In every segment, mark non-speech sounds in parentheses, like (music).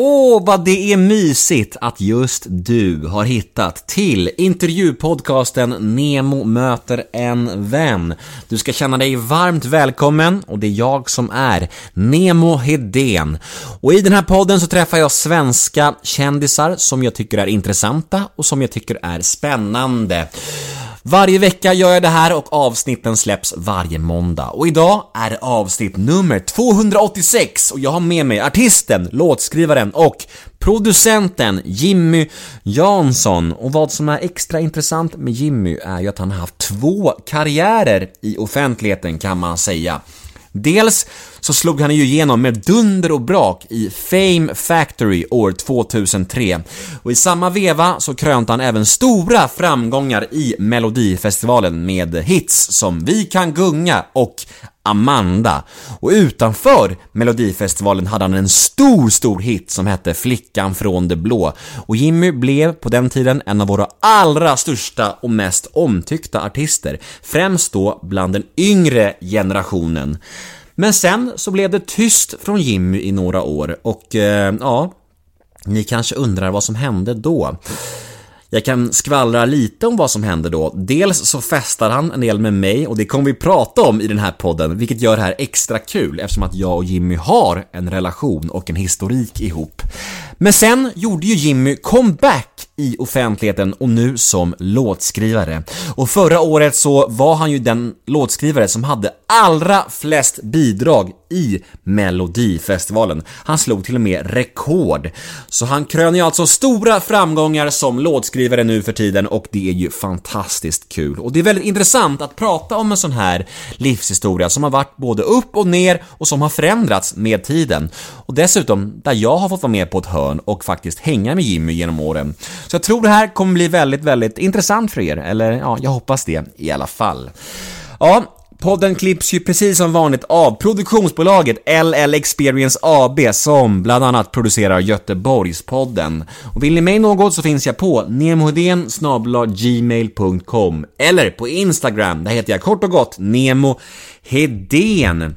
Åh, vad det är mysigt att just du har hittat till intervjupodcasten Nemo möter en vän. Du ska känna dig varmt välkommen och det är jag som är Nemo Hedén. Och i den här podden så träffar jag svenska kändisar som jag tycker är intressanta och som jag tycker är spännande. Varje vecka gör jag det här och avsnitten släpps varje måndag. Och idag är det avsnitt nummer 286 och jag har med mig artisten, låtskrivaren och producenten Jimmy Jansson. Och vad som är extra intressant med Jimmy är ju att han har haft två karriärer i offentligheten kan man säga. Dels så slog han ju igenom med dunder och brak i Fame Factory år 2003 och i samma veva så krönte han även stora framgångar i Melodifestivalen med hits som Vi kan gunga och Amanda. Och utanför Melodifestivalen hade han en stor, stor hit som hette Flickan från det blå. Och Jimmy blev på den tiden en av våra allra största och mest omtyckta artister, främst då bland den yngre generationen. Men sen så blev det tyst från Jimmy i några år och eh, ja, ni kanske undrar vad som hände då. Jag kan skvallra lite om vad som hände då. Dels så festar han en del med mig och det kommer vi prata om i den här podden, vilket gör det här extra kul eftersom att jag och Jimmy har en relation och en historik ihop. Men sen gjorde ju Jimmy comeback i offentligheten och nu som låtskrivare. Och förra året så var han ju den låtskrivare som hade allra flest bidrag i Melodifestivalen. Han slog till och med rekord. Så han kröner ju alltså stora framgångar som låtskrivare nu för tiden och det är ju fantastiskt kul. Och det är väldigt intressant att prata om en sån här livshistoria som har varit både upp och ner och som har förändrats med tiden. Och dessutom, där jag har fått vara med på ett hörn och faktiskt hänga med Jimmy genom åren. Så jag tror det här kommer bli väldigt, väldigt intressant för er, eller ja, jag hoppas det i alla fall. Ja, Podden klipps ju precis som vanligt av produktionsbolaget LL Experience AB som bland annat producerar Göteborgspodden. Och vill ni mig något så finns jag på nemohedén gmail.com eller på Instagram, där heter jag kort och gott Nemo Hedén.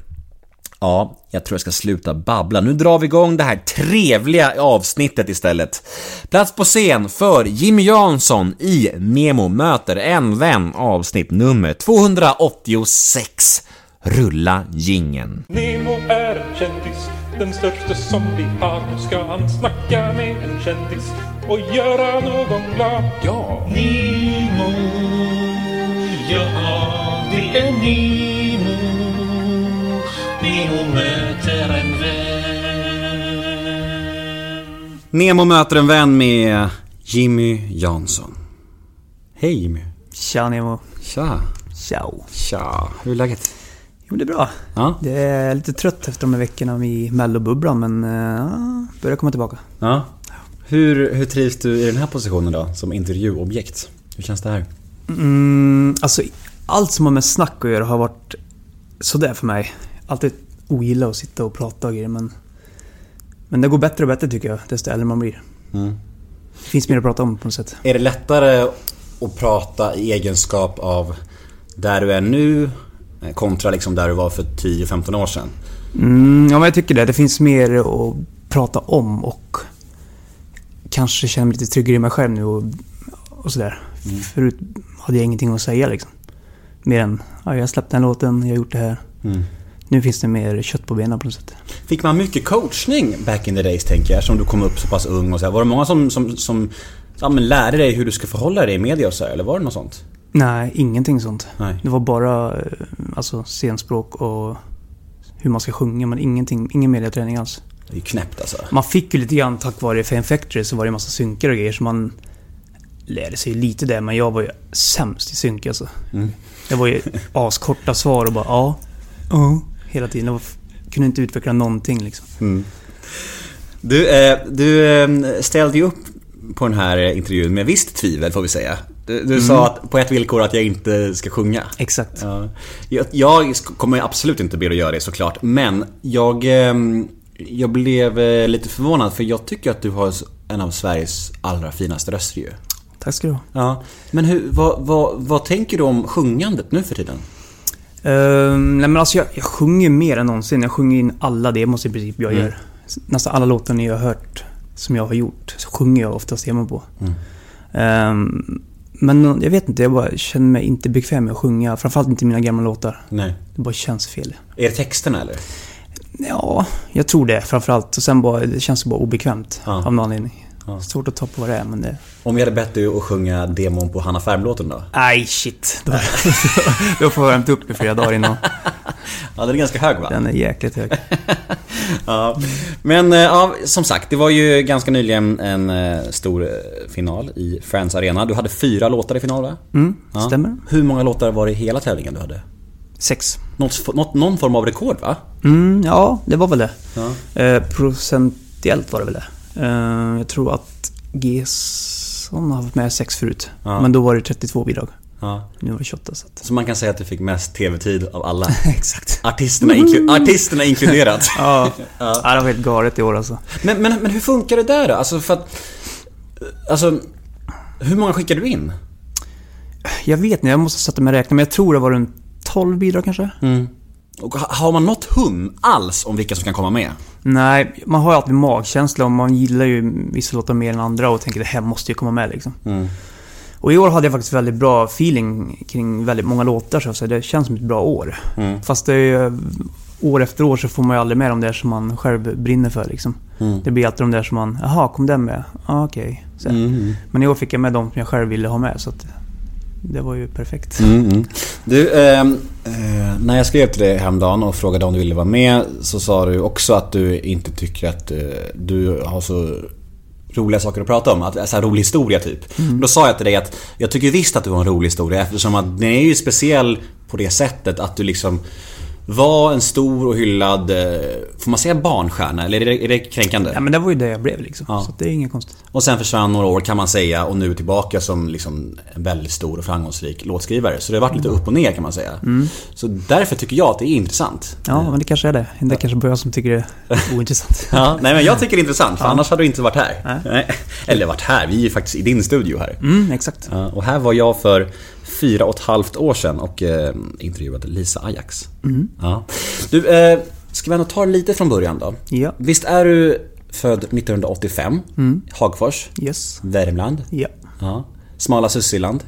Ja, jag tror jag ska sluta babbla. Nu drar vi igång det här trevliga avsnittet istället. Plats på scen för Jimmy Jansson i Nemo möter en vän avsnitt nummer 286. Rulla gingen. Nemo är en kändis, den största som vi har. Nu ska han snacka med en kändis och göra någon glad. Ja! Nemo, ja det är Nemo. Nemo möter en vän. Nemo möter en vän med Jimmy Jansson. Hej Jimmy. Tja Nemo. Tja. Ciao. Tja. Hur är läget? Jo, det är bra. Ja. Det är lite trött efter de här veckorna i mellobubblan, men uh, börjar komma tillbaka. Ja. Hur, hur trivs du i den här positionen då, som intervjuobjekt? Hur känns det här? Mm, alltså, allt som har med snack att göra har varit sådär för mig. Alltid ogillat att sitta och prata och grejer, men... Men det går bättre och bättre tycker jag, desto äldre man blir. Mm. Det finns mer att prata om på något sätt. Är det lättare att prata i egenskap av där du är nu eh, kontra liksom där du var för 10-15 år sedan? Mm, ja, men jag tycker det. Det finns mer att prata om och kanske känna mig lite tryggare i mig själv nu och, och sådär. Förut hade jag ingenting att säga liksom. Mer än, ja, jag har släppt den låten, jag har gjort det här. Mm. Nu finns det mer kött på benen på något sätt. Fick man mycket coachning back in the days tänker jag, som du kom upp så pass ung och så här. Var det många som, som, som ja, men lärde dig hur du ska förhålla dig i media och så här, eller var det något sånt? Nej, ingenting sånt. Nej. Det var bara eh, alltså, scenspråk och hur man ska sjunga, men ingenting, ingen mediaträning alls. Det är ju knäppt alltså. Man fick ju lite grann tack vare Fame Factory så var det en massa synkar och grejer så man lärde sig lite där men jag var ju sämst i synk alltså. Mm. Det var ju (laughs) askorta svar och bara ja, ja, hela tiden. Var, kunde inte utveckla någonting liksom. Mm. Du, eh, du eh, ställde ju upp på den här intervjun med visst tvivel får vi säga. Du, du sa att, på ett villkor att jag inte ska sjunga. Exakt. Ja. Jag, jag kommer absolut inte be dig att göra det såklart, men jag, ehm, jag blev eh, lite förvånad för jag tycker att du har en av Sveriges allra finaste röster ju. Tack ska du ha. Ja. Men hur, vad, vad, vad tänker du om sjungandet nu för tiden? Ehm, nej men alltså jag, jag sjunger mer än någonsin. Jag sjunger in alla demos i princip jag Mm. gör. Nästan alla låtar ni har hört som jag har gjort så sjunger jag oftast hemma på. Ehm, men jag vet inte, jag bara känner mig inte bekväm med att sjunga. Framförallt inte mina gamla låtar. Nej. Det bara känns fel. Är det texterna eller? Ja, jag tror det framförallt. Och sen bara, det känns bara obekvämt Ja. av någon anledning. Ja. Svårt att ta på vad det är, men det... Om jag hade bett dig att sjunga demon på Hanna Färm-låten då? Aj, shit. Då, (laughs) då får jag hämta upp i flera dagar innan. (laughs) Ja, den är ganska hög va? Den är jäkligt hög. (laughs) Ja. Men eh, ja, som sagt, det var ju ganska nyligen en eh, stor eh, final i Friends Arena. Du hade fyra låtar i final va? Mm, Ja. stämmer. Hur många låtar var det i hela tävlingen du hade? Sex. Något, något, någon form av rekord va? Mm, ja, det var väl det. Ja. Eh, procentuellt var det väl det. Eh, jag tror att Gesson har haft med sex förut. Ja. Men då var det 32 bidrag. ja. Nu var det 28 så att... Så man kan säga att du fick mest TV-tid av alla. (laughs) Exakt. Artisterna, inklu- artisterna inkluderat. (laughs) (laughs) Ja. ja, det var helt galet i år alltså. Men, men, men hur funkar det där då? Alltså för att... Alltså... Hur många skickar du in? Jag vet inte, jag måste sätta mig och räkna, men jag tror det var runt 12 bidrag kanske? Och ha- har man något hum alls om vilka som kan komma med? Nej, man har ju alltid magkänsla och man gillar ju vissa låtar mer än andra och tänker det här måste ju komma med liksom. Och i år hade jag faktiskt väldigt bra feeling kring väldigt många låtar så att säga. Det känns som ett bra år. Fast det är ju, år efter år så får man ju aldrig med de där som man själv brinner för liksom. Det blir alltid de där som man, jaha, kom den med? Ja, okej. Så här. Men i år fick jag med de som jag själv ville ha med så att det var ju perfekt. Du, ehm, eh, när jag skrev till dig häromdagen och frågade om du ville vara med så sa du också att du inte tycker att eh, du har så roliga saker att prata om. Att, så rolig historia typ. Då sa jag till dig att jag tycker visst att du har en rolig historia eftersom att den är ju speciell på det sättet att du liksom var en stor och hyllad, eh, får man säga barnstjärna? Eller är det, är det kränkande? Ja men det var ju det jag blev liksom. Ja. Så det är inget konstigt. Och sen försvann några år kan man säga och nu tillbaka som liksom en väldigt stor och framgångsrik låtskrivare. Så det har varit lite upp och ner kan man säga. Så därför tycker jag att det är intressant. Ja, men det kanske är det. Det är kanske bara jag som tycker det är (laughs) ointressant. Ja, nej men jag tycker det är intressant för annars hade du inte varit här. Nej. Eller varit här, vi är ju faktiskt i din studio här. Mm, exakt. Ja, och här var jag för fyra och ett halvt år sedan och eh, intervjuade Lisa Ajax. Ja. Du, eh, ska vi ändå ta lite från början då? Ja. Visst är du född 1985? Hagfors? Yes. Värmland? Ja. Ja. Smala Sussiland?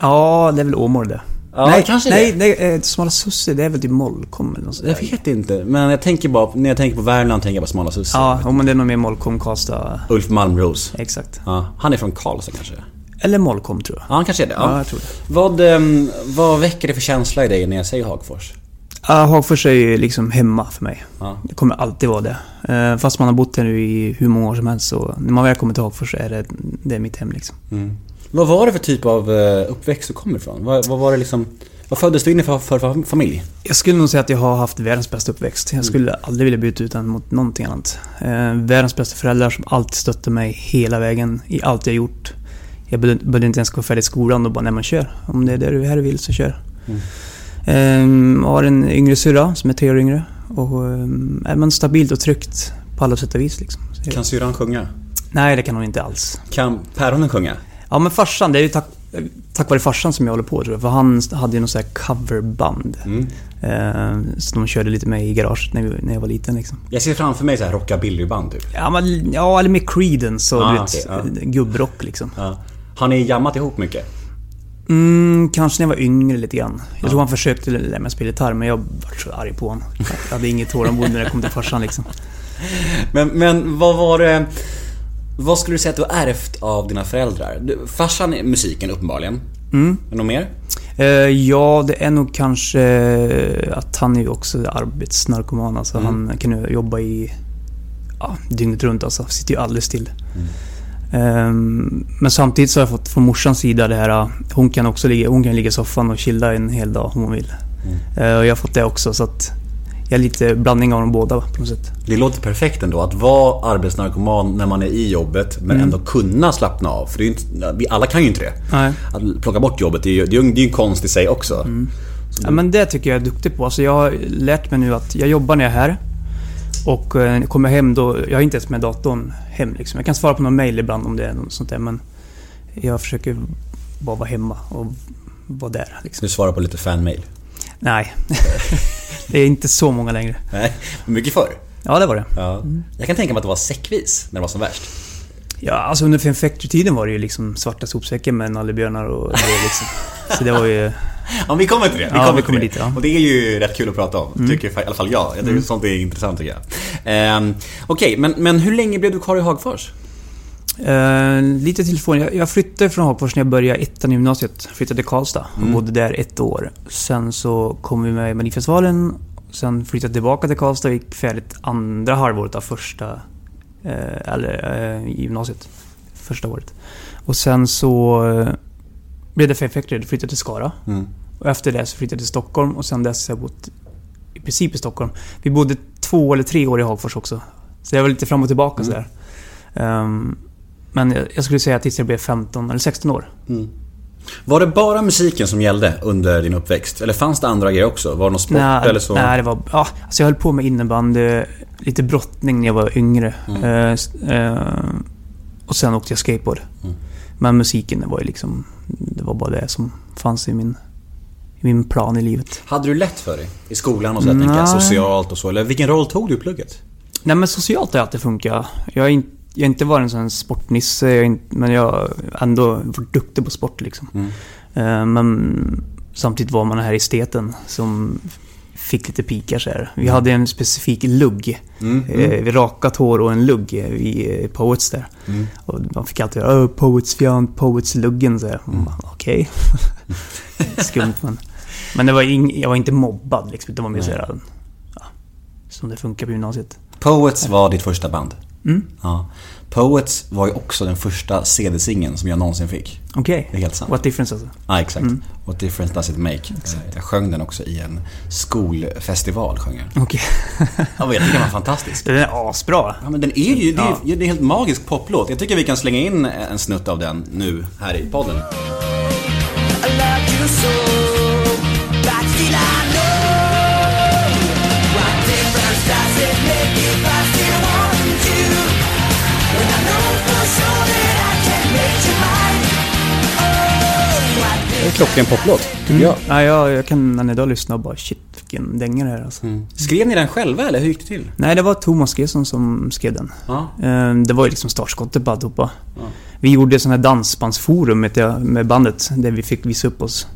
Ja, det är väl Åmål det. Ja, nej, kanske nej, det. nej, eh, Smala Sussie, det är väl typ Molkom eller något sånt Jag vet inte, men jag tänker bara, när jag tänker på Värmland tänker jag på Smala Sussie. Ja, men det är nog mer Molkom, Karlstad. Ulf Malmros. Exakt. Ja, han är från Karlstad kanske? Eller Molkom tror jag. Ja, han kanske är det. Ja. Ja, jag tror det. Vad, ehm, vad väcker det för känsla i dig när jag säger Hagfors? Ja, Hagfors är ju liksom hemma för mig. Ja. Det kommer alltid vara det. Eh, Fast man har bott här nu i hur många år som helst så när man väl kommer till Hagfors så är det, det är mitt hem liksom. Vad var det för typ av eh, uppväxt du kommer ifrån? Vad, vad var det liksom... Vad föddes du in i för, för, för familj? Jag skulle nog säga att jag har haft världens bästa uppväxt. Jag skulle aldrig vilja byta ut den mot någonting annat. Eh, världens bästa föräldrar som alltid stötte mig hela vägen i allt jag gjort. Jag behövde inte ens gå färdigt skolan och bara, nej men kör. Om det är det du här vill så kör. Eh, jag har en yngre syrra som är tre år yngre. Och eh, är man stabilt och tryggt på alla sätt och vis liksom. Så Kan syrran sjunga? Nej, det kan hon inte alls. Kan päronen sjunga? Ja men farsan, det är ju tack, tack vare farsan som jag håller på tror jag. För han hade ju något sånt här coverband. Eh, så de körde lite med i garaget när, vi, när jag var liten liksom. Jag ser framför mig så här rockabillyband typ. Ja, men, ja eller med Creedence och Ah, vet, okej, gubbrock liksom. Ja. Har ni jammat ihop mycket? Mm, kanske när jag var yngre lite grann. Jag tror han försökte lära mig spela gitarr men jag var så arg på honom. Jag hade inget tålamod när det kom till farsan liksom. (laughs) Men, men vad var det... Vad skulle du säga att du har ärvt av dina föräldrar? Du, farsan är musiken uppenbarligen. Mm. Är det något mer? Eh, ja, det är nog kanske att han är ju också arbetsnarkoman. Alltså han kan ju jobba i ja, dygnet runt alltså. Sitter ju alldeles still. Ehm, men samtidigt så har jag fått från morsans sida det här, hon kan också ligga, hon kan ligga i soffan och chilla en hel dag om hon vill. Eh, och jag har fått det också så att jag är lite blandning av de båda på något sätt. Det låter perfekt ändå att vara arbetsnarkoman när man är i jobbet men ändå kunna slappna av. För det är inte, vi alla kan ju inte det. Nej. Att plocka bort jobbet, det är ju det är ju det är ju en konst i sig också. Ja, men det tycker jag är duktig på. Alltså jag har lärt mig nu att jag jobbar när jag är här. Och eh, kommer hem då, jag har inte ens med datorn hem liksom. Jag kan svara på någon mail ibland om det är något sånt där men jag försöker bara vara hemma och vara där liksom. Du svarar på lite fanmail. Nej. (laughs) det är inte så många längre. Nej, mycket förr. Ja, det var det. Ja. Jag kan tänka mig att det var säckvis när det var som värst. Ja, alltså under Fem Factory-tiden var det ju liksom svarta sopsäcken med nallebjörnar och det (laughs) liksom. Så det var ju... Ja, vi kommer till det. Vi Ja, kommer vi kommer till dit, det. ja. Och det är ju rätt kul att prata om. Tycker i alla fall jag. Jag tycker sånt är intressant tycker jag. Ehm, Okej, men, men hur länge blev du kvar i Hagfors? Eh, lite telefon. Jag, jag flyttade från Hagfors när jag började ettan i gymnasiet. Flyttade till Karlstad och bodde där ett år. Sen så kom vi med i Melodifestivalen. Sen flyttade jag tillbaka till Karlstad och gick färdigt andra halvåret av första... Eh, eller eh, gymnasiet. Första året. Och sen så eh, blev det Factory. Då flyttade till Skara. Mm. Och efter det så flyttade jag till Stockholm och sen dess har jag bott i princip i Stockholm. Vi bodde två eller tre år i Hagfors också. Så jag var lite fram och tillbaka sådär. Ehm, men jag, jag skulle säga tills jag blev 15 eller 16 år. Var det bara musiken som gällde under din uppväxt? Eller fanns det andra grejer också? Var det någon sport nej, eller så? nej, det var... Ja, alltså jag höll på med innebandy, lite brottning när jag var yngre. Mm. Eh, eh, och sen åkte jag skateboard. Mm. Men musiken det var ju liksom... Det var bara det som fanns i min, i min plan i livet. Hade du lätt för dig? I skolan och så, tänker jag, Nej. socialt och så? Eller vilken roll tog du i plugget? Nej men socialt har jag alltid funkat. Jag har inte, jag har inte varit en sån sportnisse, jag inte, men jag har ändå varit duktig på sport liksom. Mm. Eh, Men samtidigt var man den här esteten som fick lite pikar så här. Vi hade en specifik lugg. Mm. Eh, Vi rakat hår och en lugg i eh, Poets där. Mm. Och man fick alltid höra "Åh, Poets fjant, Poets luggen så här. Mm. Man, Okej. (laughs) Skumt men. Men det var ing, jag var inte mobbad liksom. Det var mer så här, ja, som det funkar på gymnasiet. Poets var ditt första band? Mm. Ja. Poets var ju också den första CD-singeln som jag någonsin fick. Okej. Det är helt sant. What difference alltså? Ja, exakt. What difference does it make? Jag sjöng den också i en skolfestival. Sjöng jag. Ja, men jag tycker den var fantastisk. (laughs) Den är asbra. Ja, men den är ju, det är, Ja. det är en helt magisk poplåt. Jag tycker vi kan slänga in en snutt av den nu här i podden. I klockren poplåt, tycker jag. Ja, jag, jag kan än idag lyssna och bara shit vilken dänga det här alltså. Skrev ni den själva eller hur gick det till? Nej, det var Thomas Gesson som skrev den. Ja. Eh, Det var ju liksom startskottet på alltihopa. Vi gjorde sån här dansbandsforum med bandet, där vi fick visa upp oss.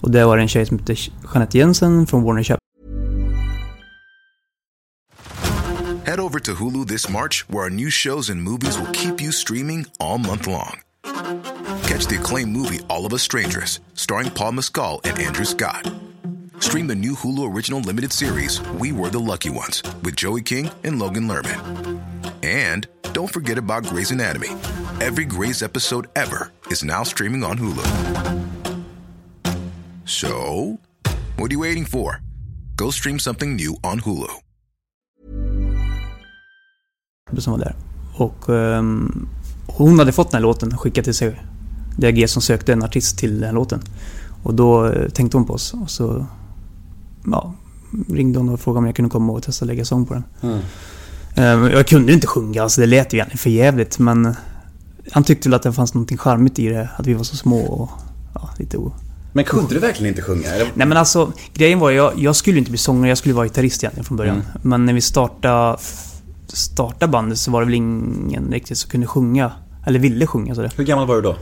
Och det var en tjej som hette Jeanette Jensen från Warner Chappell. Head over to Hulu this March, where our new shows and movies will keep you streaming all month long. Catch the acclaimed movie All of Us Strangers, starring Paul Mescal and Andrew Scott. Stream the new Hulu original limited series We Were the Lucky Ones with Joey King and Logan Lerman. And don't forget about Grey's Anatomy. Every Grey's episode ever is now streaming on Hulu. So, what are you waiting for? Go stream something new on Hulu. som var där. Och ehm, hon hade fått den här låten skickad till sig. Det är G som sökte en artist till den låten. Och då eh, tänkte hon på oss och så ja, ringde hon och frågade om jag kunde komma och testa att lägga sång på den. Ehm, jag kunde inte sjunga, alltså det lät ju egentligen för jävligt men han tyckte väl att det fanns någonting charmigt i det, att vi var så små och ja, lite o... Men kunde du verkligen inte sjunga? Eller? Nej men alltså, grejen var jag, jag skulle inte bli sångare, jag skulle vara gitarrist egentligen från början. Mm. Men när vi startade, startade bandet så var det väl ingen riktigt som kunde sjunga. Eller ville sjunga sådär. Hur gammal var du då?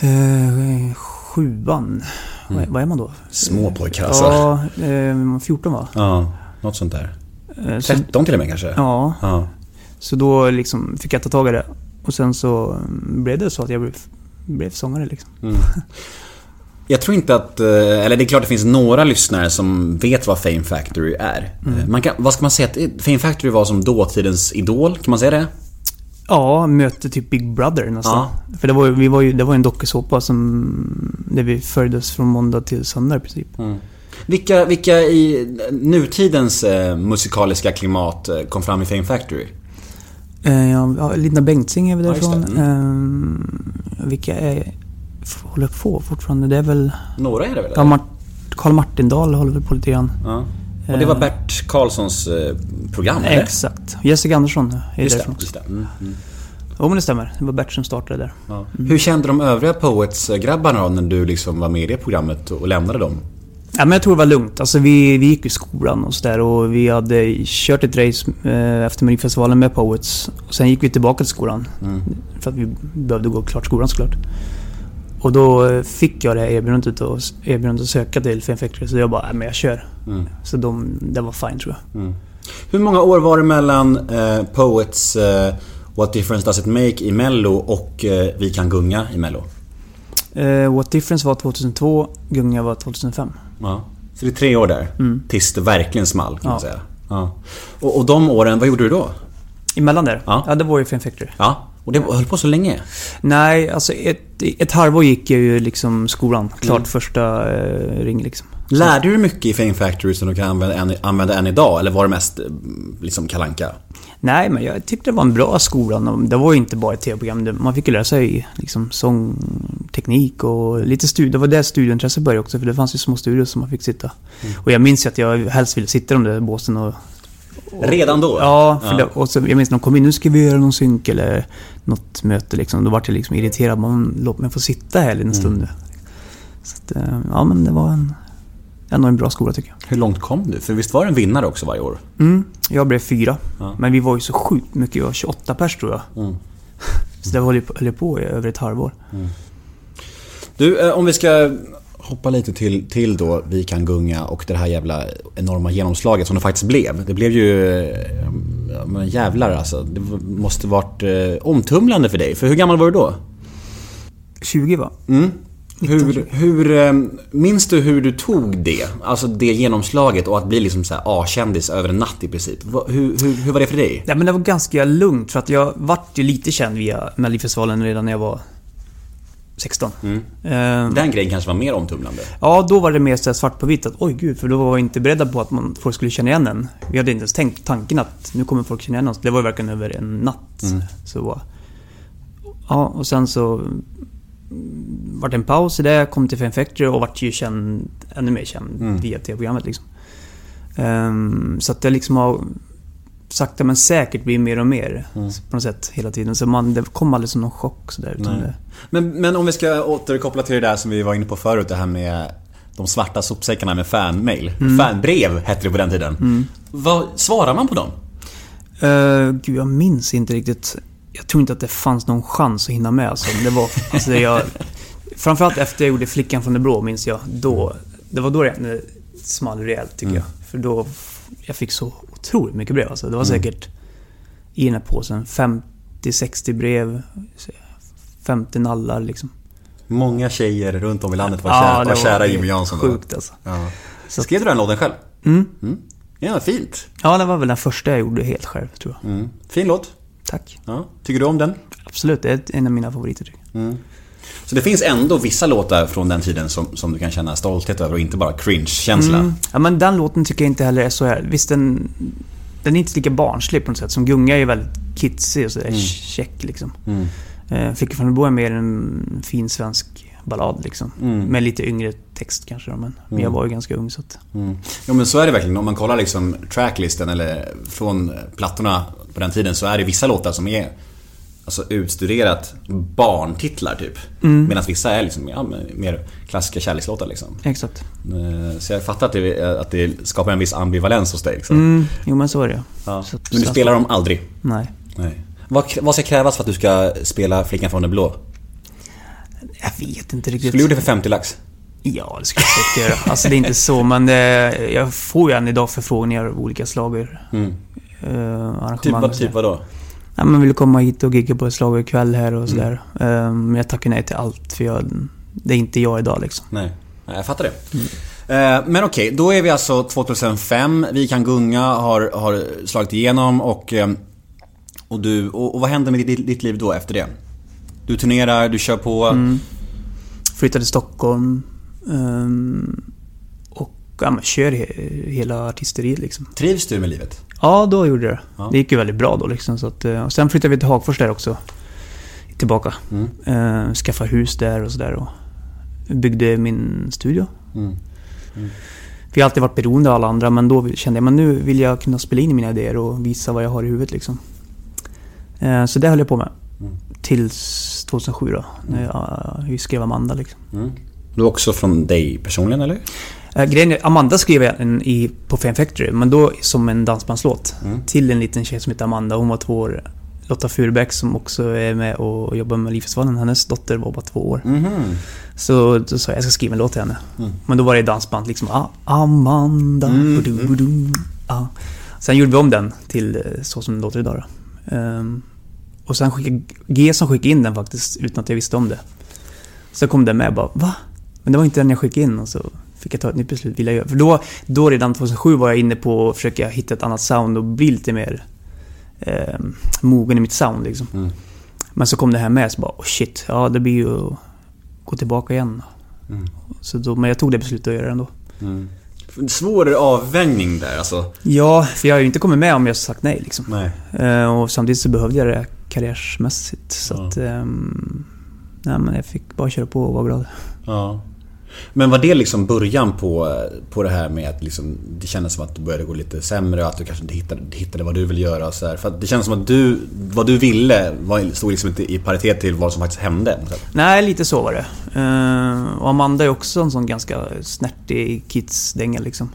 Eh, sjuan. Vad, vad är man då? Små pojkar alltså. Ja, eh, 14 va? Ja, något sånt där. Eh, så, 13 till och med kanske? ja, ja. så då liksom fick jag ta tag i det. Och sen så mm, blev det så att jag blev, blev sångare liksom. Jag tror inte att, eh, eller det är klart det finns några lyssnare som vet vad Fame Factory är. Eh, Man kan, vad ska man säga? att Fame Factory var som dåtidens idol, kan man säga det? Ja, mötte typ Big Brother nästan. För det var, vi var ju, det var en dokusåpa som... Där vi följdes från måndag till söndag i princip. Vilka, vilka i nutidens eh, musikaliska klimat eh, kom fram i Fame Factory? Eh, ja, ja, Linda Bengtzing är väl Ja, just därifrån. det. Eh, vilka är... Håller på fortfarande? Det är väl... Några är det väl? Ja, Mart, Karl Martindal håller väl på lite grann. Ja. Och det var Bert Karlssons eh, program, eller? Exakt. Jessica Andersson är Just därifrån just det. Mm, mm. Jo men det stämmer. Det var Bert som startade där. Ja. Hur kände de övriga Poets-grabbarna då när du liksom var med i det programmet och lämnade dem? Ja, men jag tror det var lugnt. Alltså vi, vi gick i skolan och sådär och vi hade kört ett race eh, efter Melodifestivalen med Poets. Och sen gick vi tillbaka till skolan. För att vi behövde gå klart skolan såklart. Och då eh, fick jag det erbjudandet och erbjudandet att söka till Fame Factory. Så jag bara, nej men jag kör. Så de, det var fine tror jag. Hur många år var det mellan eh, Poets eh, What Difference Does It Make i Mello och eh, Vi kan gunga i Mello? Eh, What Difference var 2002, Gunga var 2005. Ja. Så det är tre år där. Mm. Tills det verkligen small kan man Ja. säga. Ja. Och, och de åren, vad gjorde du då? Emellan där? Ja. ja det var ju Fame Factory. Ja. Och det höll på så länge? Nej, alltså ett, ett halvår gick jag ju liksom skolan. Klart Mm. första eh, ring liksom. Lärde du mycket i Fame Factory som du kan använda än, använda än idag? Eller var det mest eh, liksom kalanka? Nej, men jag tyckte det var en bra skola. Det var ju inte bara ett tv-program. Man fick ju lära sig liksom sångteknik och lite studier. Det var där studieintresset började också, för det fanns ju små studior som man fick sitta. Mm. Och jag minns ju att jag helst ville sitta i de där båsen och... Redan då? Ja, för Ja. Det, och så, jag minns när de kom in, nu ska vi göra någon synk eller något möte liksom. Då vart jag liksom irriterad. Man, låt mig få sitta här en Mm. stund. Så att, eh, ja men det var en... Ändå en bra skola tycker jag. Hur långt kom du? För visst var det en vinnare också varje år? Mm, jag blev fyra. Ja. Men vi var ju så sjukt mycket. Vi var 28 pers tror jag. Mm. (laughs) Så det höll på, höll på i över ett halvår. Du, eh, om vi ska hoppa lite till, till då Vi kan gunga och det här jävla enorma genomslaget som det faktiskt blev. Det blev ju... eh, Men jävlar alltså. Det måste varit eh, omtumlande för dig. För hur gammal var du då? 20 va? Mm. Hur, hur, eh, minns du hur du tog det? Alltså det genomslaget och att bli liksom så A-kändis över en natt i princip. Hur, hur, hur var det för dig? Nej men det var ganska lugnt för att jag vart ju lite känd via Melodifestivalen redan när jag var 16. Mm. Ehm, Den grejen kanske var mer omtumlande. Ja, då var det mer så svart på vitt att oj gud, för då var vi inte beredda på att man, folk skulle känna igen en. Vi hade inte ens tänkt tanken att nu kommer folk känna igen oss. Det var ju verkligen över en natt. Så, ja, och sen så mm, vart det en paus i det, kom till Fame Factory och vart ju känd, ännu mer känd via tv-programmet liksom. Ehm, så att det liksom har sakta men säkert blivit mer och mer på något sätt hela tiden. Så man, det kom aldrig som någon chock sådär. Det, Men, men om vi ska återkoppla till det där som vi var inne på förut, det här med de svarta sopsäckarna med fanmail. Fanbrev hette det på den tiden. Vad svarar man på dem? Uh, gud, jag minns inte riktigt. Jag tror inte att det fanns någon chans att hinna med. Alltså. Det var, alltså, jag, (laughs) framförallt efter jag gjorde Flickan från det blå, minns jag. Då, det var då det small rejält, tycker jag. För då... Jag fick så otroligt mycket brev. Alltså. Det var säkert i den här påsen 50-60 brev. 50 nallar liksom. Många tjejer runt om i landet var, Ja, kära, var var kära Jimmy Jansson. då. Sjukt alltså. Ja. Skrev du den låten själv? Mm. Ja, fint. Ja, det var väl den första jag gjorde helt själv, tror jag. Mm. Fin låt. Tack. Ja. Tycker du om den? Absolut, det är en av mina favoriter, jag. Så det finns ändå vissa låtar från den tiden som, som du kan känna stolthet över och inte bara cringe-känsla. Mm. Ja, men den låten tycker jag inte heller är så här. Visst, den, den är inte lika barnslig på något sätt. Som Gunga är ju väldigt kitsig och sådär Mm. check liksom. Mm. Flickan från blå är mer en fin svensk ballad liksom. Mm. Med lite yngre text kanske då, men, men jag var ju ganska ung så att... Mm. Ja men så är det verkligen. Om man kollar liksom tracklisten eller från plattorna på den tiden så är det vissa låtar som är alltså utstuderat barntitlar typ. Medan vissa är liksom ja, mer klassiska kärlekslåtar liksom. Exakt. Eh, Så jag fattar att det, att det skapar en viss ambivalens hos dig. Liksom. Mm, jo men så är det. Ja. Så Men du spelar dem aldrig? Nej. Nej. Vad, vad ska krävas för att du ska spela Flickan från det blå? Jag vet inte riktigt. Skulle du gjort det för 50 lax? Ja, det skulle jag säkert göra. Alltså det är inte så, men eh, jag får ju än idag förfrågningar av olika slager. Mm. Uh, Typ, vad, typ vadå? Ja, man vill komma hit och gigga på ett slagerkväll här Mm. och sådär. Eh, Men jag tackar nej till allt, för jag, det är inte jag idag liksom. Nej, jag fattar det. Eh, Men okej, då är vi alltså 2005. Vi kan gunga har, har slagit igenom och, eh, och, du, och, och vad händer med ditt, ditt liv då efter det? Du turnerar, du kör på. Flyttade till Stockholm. ehm, och ja, men kör he- hela artisteriet liksom. Trivs du med livet? Ja, då gjorde jag det. Ja. Det gick ju väldigt bra då liksom. Så att, eh, och sen flyttade vi till Hagfors där också. Tillbaka. Mm. Uh, skaffade hus där och sådär. Och byggde min studio. Mm. Vi har alltid varit beroende av alla andra, men då kände jag men nu vill jag kunna spela in mina idéer och visa vad jag har i huvudet liksom. Eh, så det höll jag på med. Mm. Tills 2007 då, när jag, vi skrev Amanda liksom. Du är också från dig personligen eller? Uh, grejen är, Amanda skrev jag en i, på Fame Factory, men då som en dansbandslåt. Mm. Till en liten tjej som heter Amanda. Hon var två år. Lotta Furubäck som också är med och jobbar med Melodifestivalen. Hennes dotter var bara två år. Mhm. Så då sa jag jag ska skriva en låt till henne. Mm. Men då var det dansband liksom. Ah, Amanda. Mm, budu, budu, ah. Sen gjorde vi om den till eh, så som den låter idag då. Ehm, och sen skickade G som skickade in den faktiskt utan att jag visste om det. Så kom den med och bara va? Men det var inte den jag skickade in och så fick jag ta ett nytt beslut. Vill jag göra. För då, då redan 2007 var jag inne på att försöka hitta ett annat sound och bli lite mer eh, mogen i mitt sound liksom. Mm. Men så kom det här med så bara oh shit, ja det blir ju att gå tillbaka igen. Mm. Så då, men jag tog det beslutet att göra det ändå. Mm. Svår avvägning där alltså. Ja, för jag har ju inte kommit med om jag sagt nej liksom. Nej. Eh, och samtidigt så behövde jag det karriärsmässigt. Så Ja. att... ehm, nej men jag fick bara köra på och vara glad. Ja. Men var det liksom början på, på det här med att liksom, det kändes som att det började gå lite sämre och att du kanske inte hittade, hittade vad du ville göra så här. För att det känns som att du, vad du ville var, stod liksom inte i paritet till vad som faktiskt hände. Nej, lite så var det. Eh, och Amanda är också en sån ganska snärtig kids-dänga liksom.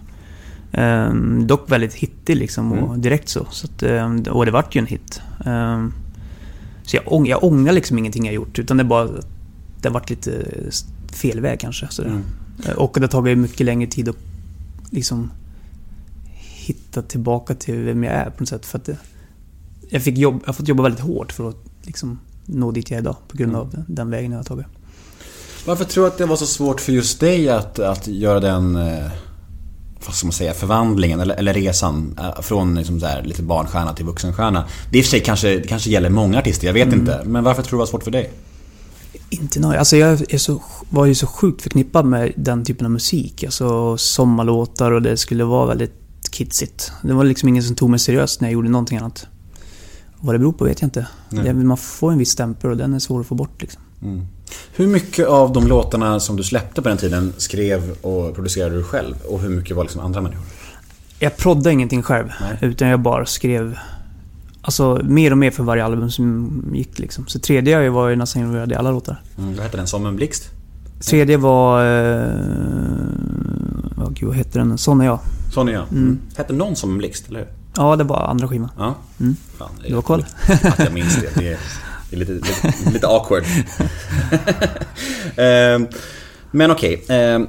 Eh, dock väldigt hittig liksom och direkt så. så att, eh, och det vart ju en hit. Eh, så jag, ång- jag ångrar liksom ingenting jag gjort utan det bara det har varit lite fel väg kanske. Sådär. Mm. Och det har tagit mycket längre tid att liksom hitta tillbaka till vem jag är på något sätt. För att det, jag, fick jobb, jag har fått jobba väldigt hårt för att liksom nå dit jag är idag på grund Mm. av den vägen jag har tagit. Varför tror du att det var så svårt för just dig att, att göra den, eh, vad ska man säga, förvandlingen eller, eller resan eh, från liksom så här, lite barnstjärna till vuxenstjärna? Det i och för sig kanske, kanske gäller många artister, jag vet inte. Men varför tror du det var svårt för dig? Inte något. Alltså jag så, var ju så sjukt förknippad med den typen av musik. Alltså sommarlåtar och det skulle vara väldigt kidsigt. Det var liksom ingen som tog mig seriöst när jag gjorde någonting annat. Vad det beror på vet jag inte. Det, man får en viss stämpel och den är svår att få bort liksom. Hur mycket av de låtarna som du släppte på den tiden skrev och producerade du själv? Och hur mycket var liksom andra människor? Jag proddade ingenting själv. Nej. Utan jag bara skrev... Alltså mer och mer för varje album som gick liksom. Så tredje jag var ju nästan involverad i alla låtar. Mm, vad hette den? Som en blixt? Tredje var... Eh, oh, gud, vad heter den? Sån är jag. Sån är jag. Mm. Mm. Hette någon som en blixt, eller hur? Ja, det var andra skivan. Ja. Mm. Fan, det Du har koll. Att jag minns det. Det är, det är lite, lite, lite awkward. (laughs) (laughs) Ehm, Men okej. ehm,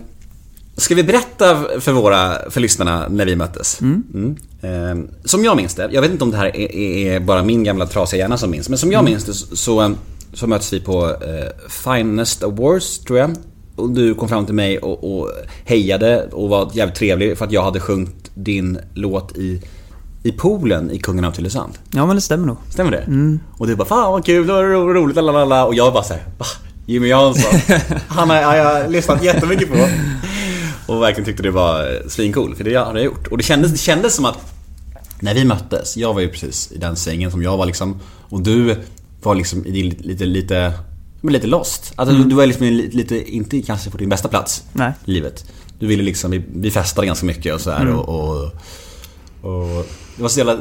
Ska vi berätta för våra, för lyssnarna när vi möttes? Mm. Ehm, Som jag minns det, jag vet inte om det här är, är bara min gamla trasiga hjärna som minns, men som jag minns det så, så, så möttes vi på eh, Finest Awards, tror jag. Och du kom fram till mig och, och hejade och var jävligt trevlig för att jag hade sjungit din låt i, i poolen i Kungen av Tylösand. Ja, men det stämmer nog. Stämmer det? Och du bara 'Fan vad kul, det var ro- roligt' lalala. Och jag bara såhär? Jimmy Jansson? (laughs) Han har jag lyssnat jättemycket på. Och verkligen tyckte det var eh, svincool, för det hade jag gjort. Och det kändes, det kändes som att när vi möttes, jag var ju precis i den sängen som jag var liksom. Och du var liksom i din lite, lite, men lite lost. Alltså du, du var liksom lite, inte kanske på din bästa plats Nej. i livet. Du ville liksom, vi, vi festade ganska mycket och sådär och, och, och Det var så jävla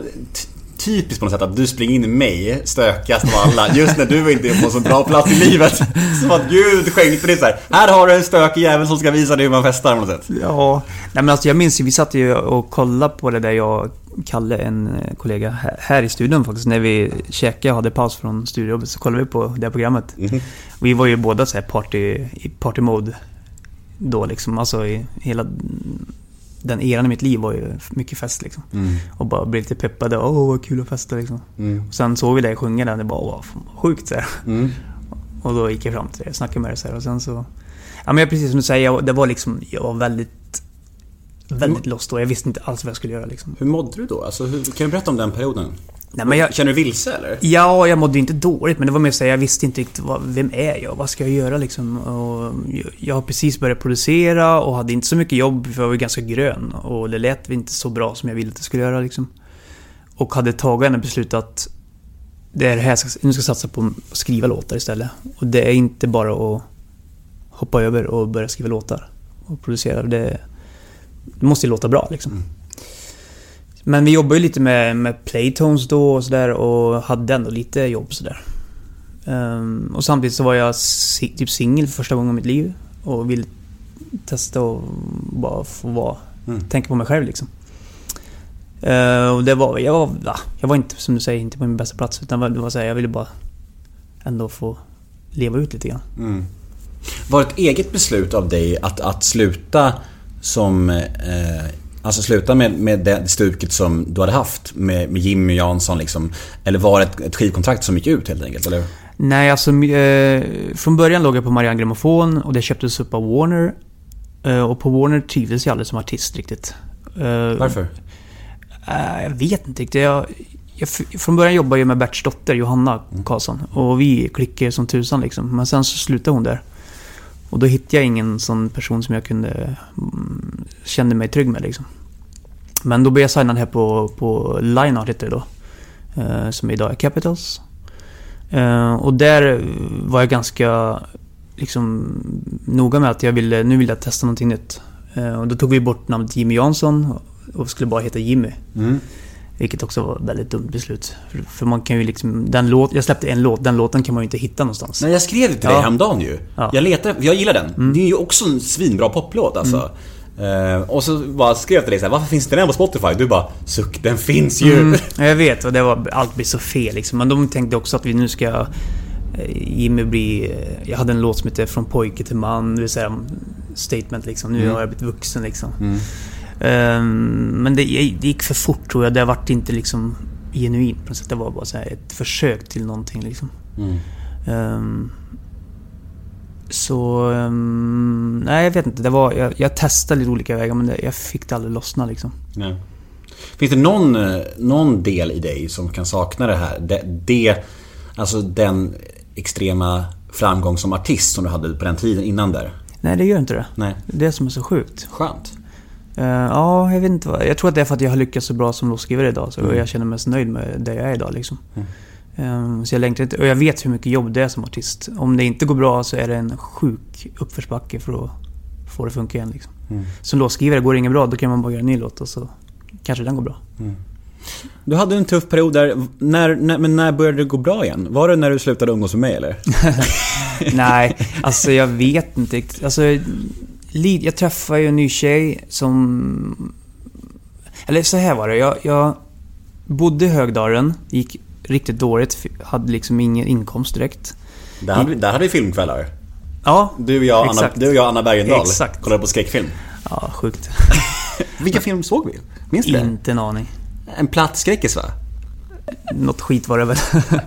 typiskt på något sätt att du springer in i mig, stökigast av alla, just när du inte är på en så bra plats i livet. (laughs) Som att Gud skänkte dig så här. här har du en stökig jävel som ska visa dig hur man festar på något sätt. Ja, nej men alltså jag minns ju, vi satt ju och kollade på det där jag Kalle, en kollega här, i studion faktiskt, när vi käkade och hade paus från studiojobbet så kollade vi på det här programmet. Vi var ju båda så här party, i party mode då liksom, alltså i hela den eran i mitt liv var ju mycket fest liksom. Och bara blev lite peppade, åh vad kul att festa liksom. Och sen såg vi dig sjunga den och det bara, vad sjukt så här. Och då gick jag fram till dig och snackade med dig så här och sen så... Ja men precis som du säger, jag, det var liksom, jag var väldigt... Väldigt lost då. Jag visste inte alls vad jag skulle göra liksom. Hur mådde du då? Alltså, hur, kan du berätta om den perioden? Nej, men jag, Känner du vilse eller? ja, jag mådde inte dåligt men det var mer så här, jag visste inte riktigt vad, vem är jag? Vad ska jag göra liksom? Och jag, har precis börjat producera och hade inte så mycket jobb för jag var ganska grön. Och det lät inte så bra som jag ville att det skulle göra liksom. Och hade tagit en beslut att det är det här nu ska jag satsa på att skriva låtar istället. Och det är inte bara att hoppa över och börja skriva låtar och producera. Det, det måste ju låta bra liksom. Men vi jobbade ju lite med, med Playtones då och sådär och hade ändå lite jobb sådär. Um, och samtidigt så var jag si, typ singel för första gången i mitt liv och ville testa och bara få vara... Mm. Tänka på mig själv liksom. Eh, och det var... Jag var, ja, jag var inte, som du säger, inte på min bästa plats. Utan det var så här, jag ville bara ändå få leva ut lite grann. Mm. Var det ett eget beslut av dig att, att sluta som... Eh, alltså sluta med, med det stuket som du hade haft med, med Jimmy Jansson liksom? Eller var det ett, ett skivkontrakt som gick ut helt enkelt? Eller? Nej, alltså eh, från början låg jag på Marianne Grammofon och det köptes upp av Warner. Eh, och på Warner trivdes jag aldrig som artist riktigt. Eh, Varför? eh, jag vet inte riktigt. Jag, jag, från början jobbade jag med Berts dotter Johanna Karlsson. Och vi klickade som tusan liksom. Men sen så slutade hon där. Och då hittade jag ingen sån person som jag kunde... Mm, kände mig trygg med liksom. Men då blev jag signad här på, på Lineart heter det då. Eh, som idag är Capitals. Eh, och där var jag ganska liksom noga med att jag ville, nu vill jag testa någonting nytt. Eh, och då tog vi bort namnet Jimmy Jansson och skulle bara heta Jimmy. Mm. Vilket också var ett väldigt dumt beslut. För, för man kan ju liksom, den låt, jag släppte en låt, den låten kan man ju inte hitta någonstans. Nej, jag skrev det till dig Ja. häromdagen ju. Ja. Jag letar, jag gillar den. Det är ju också en svinbra poplåt alltså. Eh, och så bara skrev jag till dig så här, varför finns den på Spotify? Du bara, suck, den finns ju. Mm, ja, (laughs) jag vet, och det var, allt blir så fel liksom. Men de tänkte också att vi nu ska... eh, Jimmy bli... eh, Jag hade en låt som heter Från pojke till man, det vill säga statement liksom. Nu har jag blivit vuxen liksom. Ehm, men det, det gick för fort tror jag. Det vart inte liksom genuint på något sätt. Det var bara så här ett försök till någonting liksom. Mm. Ehm, så... ehm, nej, jag vet inte. Det var, jag, jag testade lite olika vägar men det, jag fick det aldrig lossna liksom. Nej. Finns det någon, eh, någon del i dig som kan sakna det här? Det, det, alltså den extrema framgång som artist som du hade på den tiden innan där? Nej, det gör inte det. Nej. Det är det som är så sjukt. Skönt. Eh, ja, jag vet inte vad. Jag tror att det är för att jag har lyckats så bra som låtskrivare idag. Så Mm. jag känner mig så nöjd med det jag är idag liksom. Eh, så jag längtar inte. Och jag vet hur mycket jobb det är som artist. Om det inte går bra så är det en sjuk uppförsbacke för att få det att funka igen liksom. Mm. Som låtskrivare, går det inget bra då kan man bara göra en ny låt och så kanske den går bra. Du hade en tuff period där. När, när, men när började det gå bra igen? Var det när du slutade umgås med mig eller? (laughs) Nej, alltså jag vet inte riktigt. Alltså, jag träffade ju en ny tjej som... Eller så här var det. Jag, jag bodde i Högdalen, gick riktigt dåligt, hade liksom ingen inkomst direkt. Där hade, vi- där hade vi filmkvällar. Ja, Du och jag, Anna, du och jag Anna Bergendahl Exakt. kollade på skräckfilm. ja sjukt. (laughs) Vilken film såg vi? Minns du det? inte en aning. En platt skräckis va? Något skit var det väl. (laughs)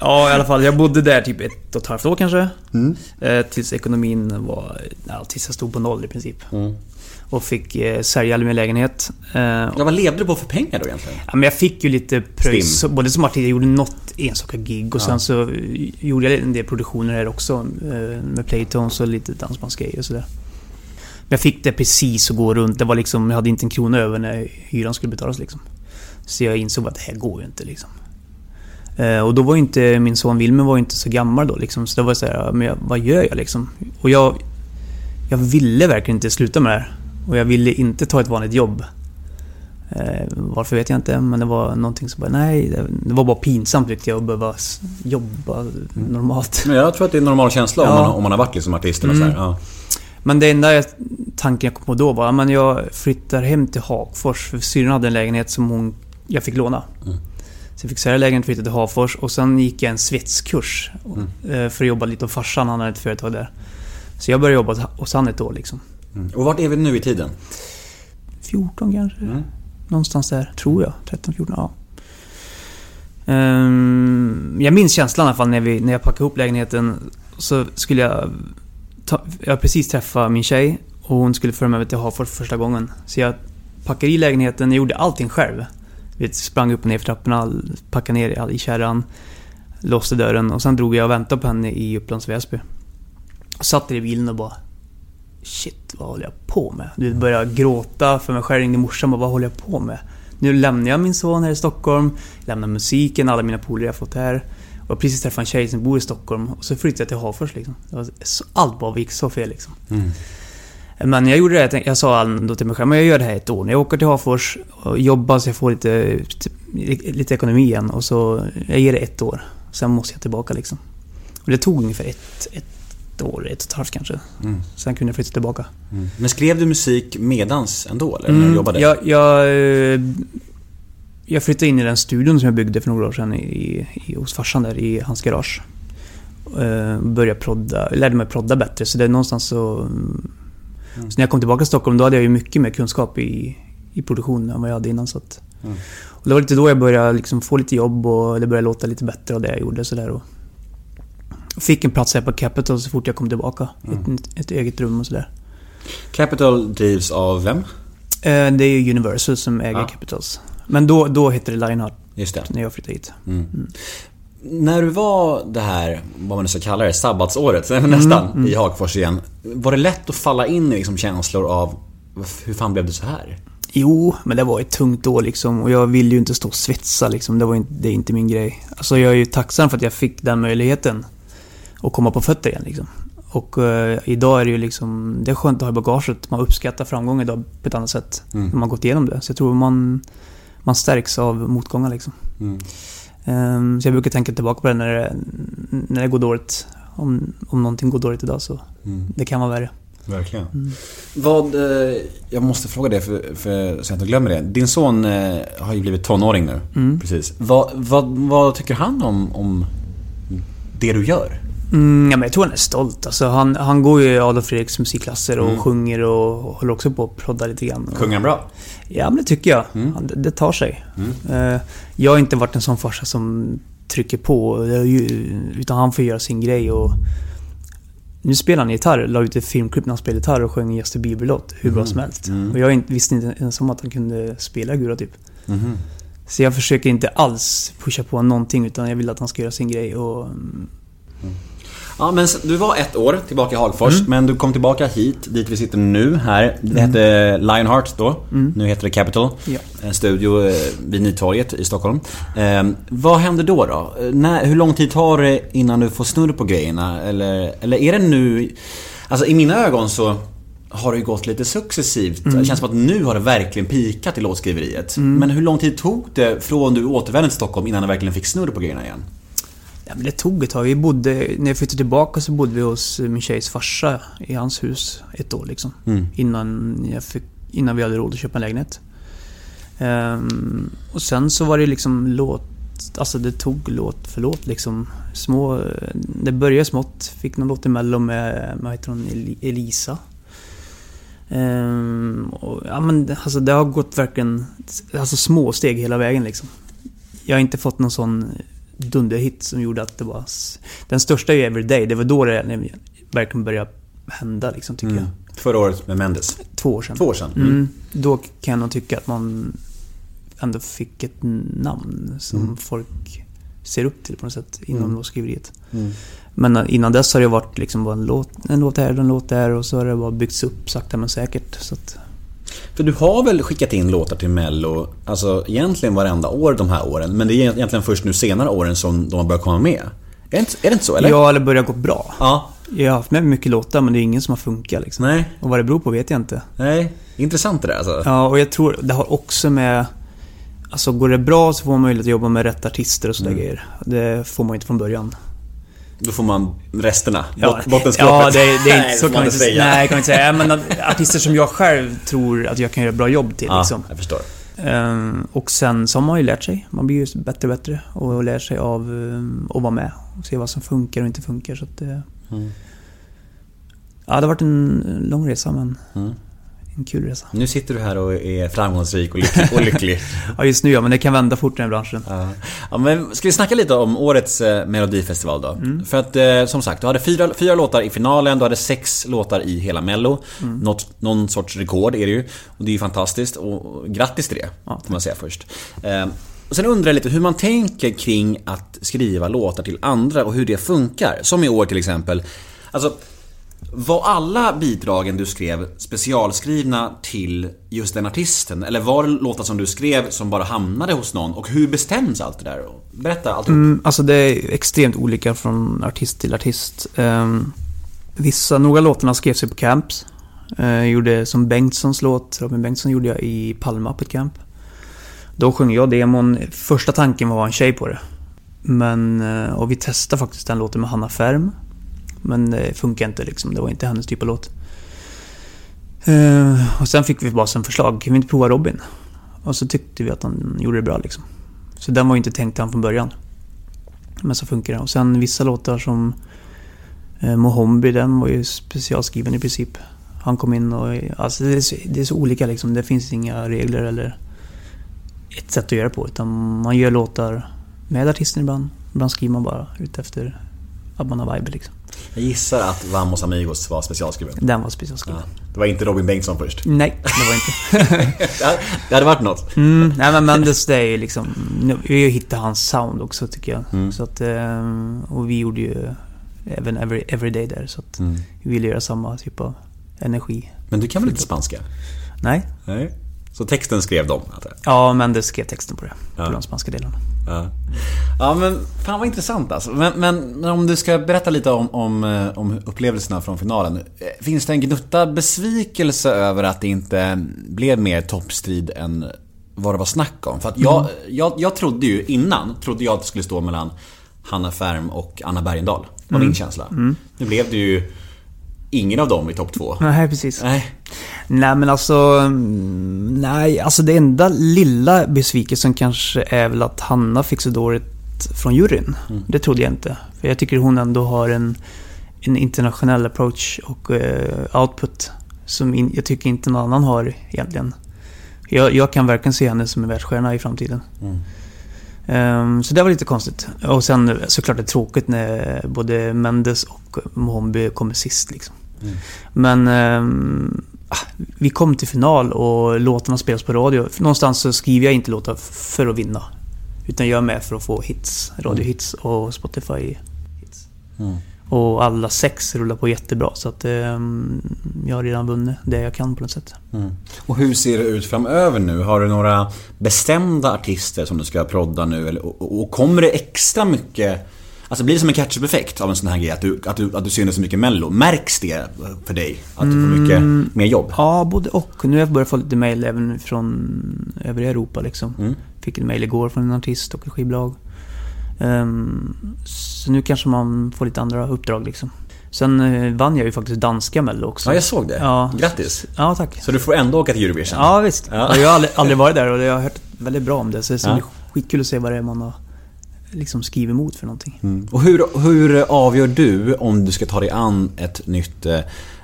ja, i alla fall. Jag bodde där typ ett och ett halvt år kanske. Mm. Eh, tills ekonomin var... Ja, tills jag stod på noll i princip. Mm. Och fick eh, sälja min lägenhet. Eh, Ja, vad levde du på för pengar då egentligen? Ja, men jag fick ju lite pröjs, både som artist, jag gjorde något enstaka gig och Ja. sen så gjorde jag en del produktioner här också. eh, Med Playtones och lite dansbandsgrejer och sådär. Men jag fick det precis att gå runt. Det var liksom, jag hade inte en krona över när hyran skulle betalas liksom. Så jag insåg att det här går ju inte liksom. Eh, Och då var ju inte, min son Wilmer var inte så gammal då liksom. Så det var så här, men jag, vad gör jag liksom? Och jag... Jag ville verkligen inte sluta med det här. Och jag ville inte ta ett vanligt jobb. Eh, varför vet jag inte, men det var någonting som bara, nej, det, det var bara pinsamt tyckte jag att behöva jobba normalt. Men jag tror att det är en normal känsla om, Ja. man, om man har varit liksom artist eller Mm. så här. Ja. Men det enda jag, tanken jag kom på då var, men jag flyttar hem till Hagfors. För syrran hade en lägenhet som hon, jag fick låna. Mm. Så jag fick sälja lägenheten, flytta till Hagfors och sen gick jag en svetskurs. Mm. eh, För att jobba lite. Och farsan, han hade ett företag där. Så jag började jobba hos han ett år liksom. Mm. Och vart är vi nu i tiden? 14 kanske? Mm. Någonstans där, tror jag. 13, 14, ja. Ehm, jag minns känslan i alla fall när, vi, när jag packade ihop lägenheten. Så skulle jag... Ta, jag precis träffat min tjej och hon skulle föra mig till Hagfors för första gången. Så jag packade i lägenheten, jag gjorde allting själv. Vet, sprang upp och ner för trapporna, packade ner i kärran, låste dörren och sen drog jag och väntade på henne i Upplands Väsby. Satt i bilen och bara... Shit, vad håller jag på med? Du började gråta för mig själv, ringde morsan bara, vad håller jag på med? Nu lämnar jag min son här i Stockholm, lämnar musiken, alla mina polare jag fått här. Och jag har precis träffat en tjej som bor i Stockholm och så flyttade jag till Hagfors liksom. Allt bara gick så fel liksom. Men jag gjorde det, jag, tänkte, jag sa ändå till mig själv, men jag gör det här ett år. När jag åker till Hagfors och jobbar så jag får lite, lite ekonomi igen och så, jag ger det ett år. Sen måste jag tillbaka liksom. Och det tog ungefär ett, ett ett år, ett och ett halvt kanske. Mm. Sen kunde jag flytta tillbaka. Men skrev du musik medans ändå, eller när du jobbade? Mm, jag, jag, eh, jag flyttade in i den studion som jag byggde för några år sedan i, i, hos farsan där i hans garage. Eh, Började prodda, lärde mig prodda bättre så det är någonstans så... Mm. Så när jag kom tillbaka till Stockholm då hade jag ju mycket mer kunskap i, i produktion än vad jag hade innan. Så att, Mm. och det var lite då jag började liksom få lite jobb och det började låta lite bättre av det jag gjorde. Så där, och fick en plats här på Capital så fort jag kom tillbaka. Mm. Ett, ett eget rum och sådär. Capital drivs av vem? Eh, Det är Universal som äger Ja. Capitals. Men då, då hette det Lionheart Just det. när jag flyttade hit. När du var det här, vad man nu ska kalla det, sabbatsåret, (laughs) nästan, i Hagfors igen. Var det lätt att falla in i liksom känslor av hur fan blev det så här? Jo, men det var ett tungt år liksom. Och jag ville ju inte stå och svetsa liksom. Det, var inte, det är inte min grej. Alltså jag är ju tacksam för att jag fick den möjligheten. Att komma på fötter igen liksom. Och eh, idag är det ju liksom... Det är skönt att ha i bagaget. Man uppskattar framgång idag på ett annat sätt. Mm. När man gått igenom det. Så jag tror man... Man stärks av motgångar liksom. Mm. Ehm, så jag brukar tänka tillbaka på det när det, när det går dåligt. Om, om någonting går dåligt idag så... Mm. Det kan vara värre. Verkligen. Vad, eh, jag måste fråga det för, för, så jag inte glömmer det. Din son eh, har ju blivit tonåring nu. Mm. Precis. Vad, vad, vad tycker han om, om det du gör? Mm, ja, men jag tror han är stolt. Alltså, han, han går ju Adolf Fredriks musikklasser och Mm. sjunger och, håller också på att prodda lite grann. Och, Sjunger han bra? Ja, men det tycker jag. Mm. Han, det, det tar sig. Eh, jag har inte varit en sån farsa som trycker på. Utan han får göra sin grej och... Nu spelar han gitarr. La ut ett filmklipp när han spelade gitarr och sjöng en Justin Bieber-låt. Hur bra som helst. Mm. Och jag visste inte ens om att han kunde spela gura typ. Mhm. Så jag försöker inte alls pusha på någonting utan jag vill att han ska göra sin grej och... mm, Ja, men du var ett år tillbaka i Hagfors, men du kom tillbaka hit, dit vi sitter nu här. Det hette Lionheart då, nu heter det Capital. Ja. En studio eh, vid Nytorget i Stockholm. Eh, vad händer då? då? Eh, När, hur lång tid tar det innan du får snurr på grejerna? Eller, eller är det nu... Alltså i mina ögon så har det ju gått lite successivt. Det känns som att nu har det verkligen pikat i låtskriveriet. Men hur lång tid tog det från du återvände till Stockholm innan du verkligen fick snurr på grejerna igen? Ja, men det tog ett tag. Vi bodde, när jag flyttade tillbaka så bodde vi hos min tjejs farsa i hans hus ett år liksom. Mm. Innan, jag fick, innan vi hade råd att köpa en lägenhet. Ehm, och sen så var det liksom låt... Alltså det tog låt för låt liksom. Små... Det började smått. Fick någon låt i Mello med, vad heter hon, Eli- Elisa. Ehm, och, ja men alltså det har gått verkligen... Alltså små steg hela vägen liksom. Jag har inte fått någon sån dunderhit som gjorde att det var... Den största är ju Everyday. Det var då det verkligen började hända liksom, tycker Mm. Förra året med Mendes. jag. Två år sedan. Två år sedan. Mm. Då kan jag nog tycka att man ändå fick ett namn som Mm. folk ser upp till på något sätt inom Mm. låtskriveriet. Mm. Men innan dess har det varit liksom bara en låt, en låt här, en låt där och så har det bara byggts upp sakta men säkert. Så att, För du har väl skickat in låtar till Mello, alltså egentligen varenda år de här åren. Men det är egentligen först nu senare åren som de har börjat komma med. Är det inte, är det inte så eller? Ja, eller börjat gå bra. Ja. Jag har haft med mycket låtar men det är ingen som har funkat liksom. Nej. Och vad det beror på vet jag inte. Nej. Intressant det där alltså. Ja, och jag tror det har också med... Alltså går det bra så får man möjlighet att jobba med rätt artister och sådär Mm. grejer. Det får man inte från början. Då får man resterna. Ja, Bot- Bottenskåpet. ja det, det är inte, så kan man inte säga. Nej, kan man inte säga. Men artister som jag själv tror att jag kan göra bra jobb till Ja, liksom. jag förstår. Ehm, och sen så har man ju lärt sig. Man blir ju bättre och bättre. Och lär sig av um, att vara med. Och se vad som funkar och inte funkar. Så att det... Mm. Ja, det har varit en lång resa men Mm. En kul resa. Nu sitter du här och är framgångsrik och lycklig. Och lycklig. (laughs) Ja, just nu ja, men det kan vända fort i den här branschen. Ja. ja, men ska vi snacka lite om årets eh, Melodifestival då? Mm. För att eh, som sagt, du hade fyra, fyra låtar i finalen, du hade sex låtar i hela Mello. Mm. Något, någon sorts rekord är det ju. Och det är ju fantastiskt och, och grattis till det, Ja, får man säga först. Eh, och sen undrar jag lite hur man tänker kring att skriva låtar till andra och hur det funkar. Som i år till exempel. Alltså, var alla bidragen du skrev specialskrivna till just den artisten? Eller var det låtar som du skrev som bara hamnade hos någon? Och hur bestäms allt det där? Berätta allt. Mm, alltså det är extremt olika från artist till artist. Um, vissa, några låtarna skrevs ju på camps. Uh, eh, jag gjorde som Bengtssons låt, Robin Bengtsson gjorde jag i Palma på ett camp. Då sjöng jag demon. Första tanken var att ha en tjej på det. Men, eh, och vi testade faktiskt den låten med Hanna Färm. Men det funkar inte liksom. Det var inte hennes typ av låt. Eh, och sen fick vi bara som förslag, kan vi inte prova Robin? Och så tyckte vi att han gjorde det bra liksom. Så den var ju inte tänkt han från början. Men så funkar det. Och sen vissa låtar som eh, Mohombi, den var ju specialskriven i princip. Han kom in och... Alltså det är, så, det är så olika liksom. Det finns inga regler eller ett sätt att göra på. Utan man gör låtar med artisten ibland. Ibland skriver man bara ut efter att man har vibe liksom. Jag gissar att Vamos Amigos var specialskriven. Den var specialskriven. Ja. Det var inte Robin Bengtsson först. Nej, det var inte. (laughs) Det hade- varit något. Mm, nej men Mendes det är ju liksom... Vi hittade hans sound också tycker jag. Så att, eh, och vi gjorde ju även every, Everyday där. Så att vi ville göra samma typ av energi. Men du kan väl inte spanska? Nej? Nej. Så texten skrev de? Ja, Mendes skrev texten på det. Ja. På de spanska delarna. Ja. ja men fan vad intressant alltså. Men, men, men om du ska berätta lite om, om, eh, om upplevelserna från finalen. Eh, Finns det en gnutta besvikelse över att det inte blev mer toppstrid än vad det var snack om? För att jag, jag, jag trodde ju innan, trodde jag att det skulle stå mellan Hanna Färm och Anna Bergendahl. var min känsla. Nu blev det ju ingen av dem i topp två. Nej, precis. Nej. Nej men alltså... mm, Nej, alltså det enda lilla besvikelsen kanske är väl att Hanna fick så dåligt från juryn. Det trodde jag inte. För jag tycker hon ändå har en, en internationell approach och eh, output som in, jag tycker inte någon annan har egentligen. Jag, jag kan verkligen se henne som en världsstjärna i framtiden. Ehm, så det var lite konstigt. Och sen såklart det är tråkigt när både Mendes och Mohombi kommer sist liksom. Men ah, vi kom till final och låtarna spelas på radio. Någonstans så skriver jag inte låtar för att vinna. Utan jag är med för att få hits. Radiohits och Spotify-hits. Och alla sex rullar på jättebra. Så att ehm, jag har redan vunnit det jag kan på något sätt. Och hur ser det ut framöver nu? Har du några bestämda artister som du ska prodda nu? Eller, och, och kommer det extra mycket... Alltså blir det som en catch-up-effekt av en sån här grej? Att du, att, du, att du syns så mycket mello? Märks det för dig? Att du får mycket mer jobb? Ja, både och. Nu har jag börjat få lite mail även från övriga Europa liksom. Mm. Fick ett mail igår från en artist och ett skivbolag. Ehm, så nu kanske man får lite andra uppdrag liksom. Sen eh, vann jag ju faktiskt danska mello också. Ja, jag såg det. Ja. Grattis! Ja, tack. Så du får ändå åka till Eurovision? Ja, visst. Ja. Jag har aldrig, aldrig varit där och jag har hört väldigt bra om det. Så det ska Ja. skitkul att se vad det är man har liksom skrivit emot för någonting. Mm. Och hur, hur avgör du om du ska ta dig an ett nytt eh,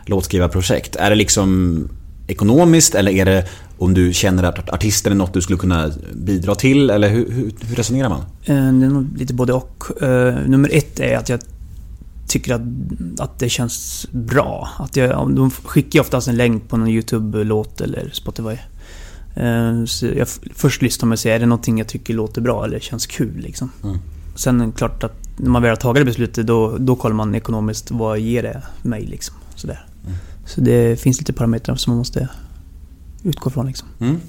låtskrivarprojekt? Är det liksom ekonomiskt eller är det om du känner att artisten är något du skulle kunna bidra till? Eller hur, hur, hur resonerar man? Eh, Det är nog lite både och. Eh, nummer ett är att jag tycker att, att det känns bra. Att jag, de skickar ju oftast en länk på någon YouTube-låt eller Spotify. Eh, Så jag först lyssnar man och säger, är det någonting jag tycker låter bra eller känns kul liksom. Mm. Sen klart att när man väl har tagit det beslutet då, då kollar man ekonomiskt, vad ger det mig liksom. Sådär. Så det finns lite parametrar som man måste utgå från liksom. Mm.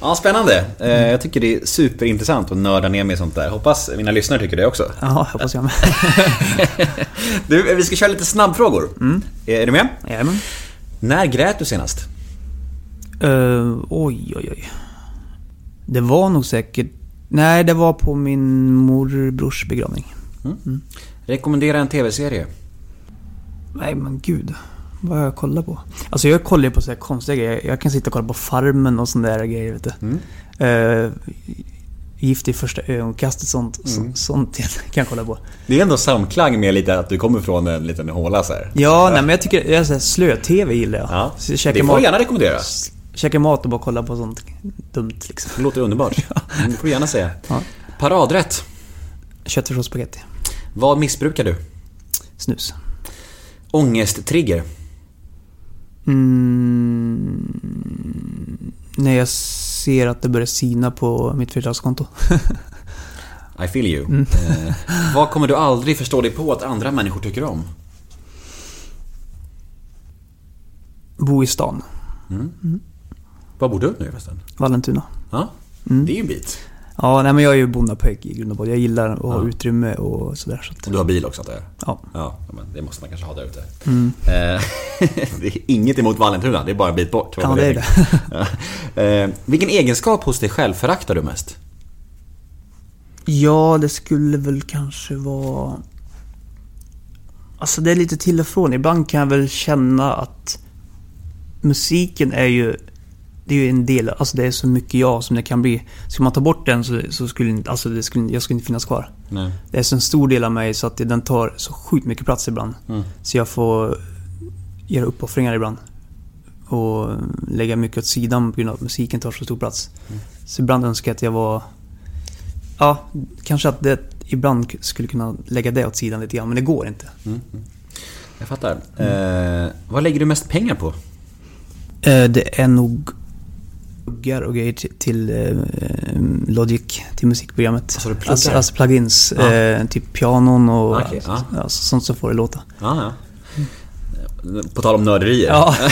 Ja, spännande. Eh, Jag tycker det är superintressant att nörda ner mig i sånt där. Hoppas mina lyssnare tycker det också. Ja, hoppas jag med. (laughs) Du, vi ska köra lite snabbfrågor. Är du med? Jajamän. När grät du senast? Uh, oj, oj, oj. Det var nog säkert... Nej, det var på min morbrors begravning. Rekommendera en TV-serie. Nej, men gud. Vad har jag kollat på? Alltså jag kollar ju på så här konstiga grejer. Jag kan sitta och kolla på Farmen och sådana där grejer, vet du. Uh, Gift i första ögonkastet, sånt, så, sånt (laughs) kan jag kolla på. Det är ändå samklang med lite att du kommer från en liten håla så här. Ja, nej men jag tycker... Jag så här, slö-TV gillar jag. Ja, Så det käka får du gärna rekommendera. Käka mat och bara kolla på sånt dumt liksom. Det låter underbart. (laughs) Mm, Det får du gärna säga. Ja. Paradrätt. Köttfärs och spagetti. Vad missbrukar du? Snus. Ångesttrigger. Mm, när jag ser att det börjar sina på mitt företagskonto. (laughs) I feel you. Eh, vad kommer du aldrig förstå dig på att andra människor tycker om? Bo i stan. Var bor du nu förresten? Vallentuna. Ja, det är ju en bit. Ja, nej men jag är ju bondapojk i grund och botten. Jag gillar att ha utrymme och sådär. Så att, Och du har bil också antar jag? ja. Ja, men det måste man kanske ha där ute. Eh, (laughs) det är inget emot Vallentuna, det är bara en bit bort. Ja, det är det. Ja. (laughs) Eh, vilken egenskap hos dig själv föraktar du mest? Ja, det skulle väl kanske vara... Alltså det är lite till och från. Ibland kan jag väl känna att musiken är ju... Det är ju en del, alltså det är så mycket jag som det kan bli. Ska man ta bort den så, så skulle inte, alltså det skulle, jag skulle inte finnas kvar. Nej. Det är så en stor del av mig så att den tar så sjukt mycket plats ibland. Mm. Så jag får göra uppoffringar ibland. Och lägga mycket åt sidan på grund av att musiken tar så stor plats. Så ibland önskar jag att jag var... Ja, kanske att det ibland skulle kunna lägga det åt sidan lite grann, men det går inte. Jag fattar. Eh, vad lägger du mest pengar på? Eh, Det är nog pluggar och grejer till, till eh, Logic, till musikprogrammet. Alltså, alltså, alltså plugins. Ja. Eh, typ pianon och Okej, ja. ja, sånt som får det låta. Ja, ja. På tal om nörderier. Ja. (laughs)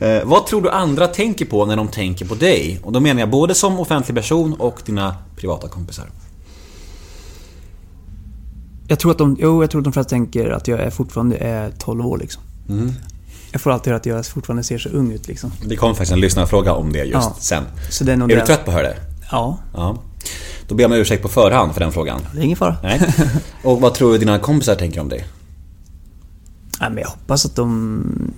Eh, vad tror du andra tänker på när de tänker på dig? Och då menar jag både som offentlig person och dina privata kompisar. Jag tror att de, jo, jag tror att de flesta tänker att jag är fortfarande är 12 år liksom. Mm. Jag får alltid höra att jag fortfarande ser så ung ut liksom. Det kom faktiskt en lyssnarfråga om det just Ja. sen. Så det är Är du trött på att höra det? Ja, Ja. Då ber jag om ursäkt på förhand för den frågan. det är ingen fara. Nej. Och vad tror du dina kompisar tänker om dig? Nej, men jag hoppas att de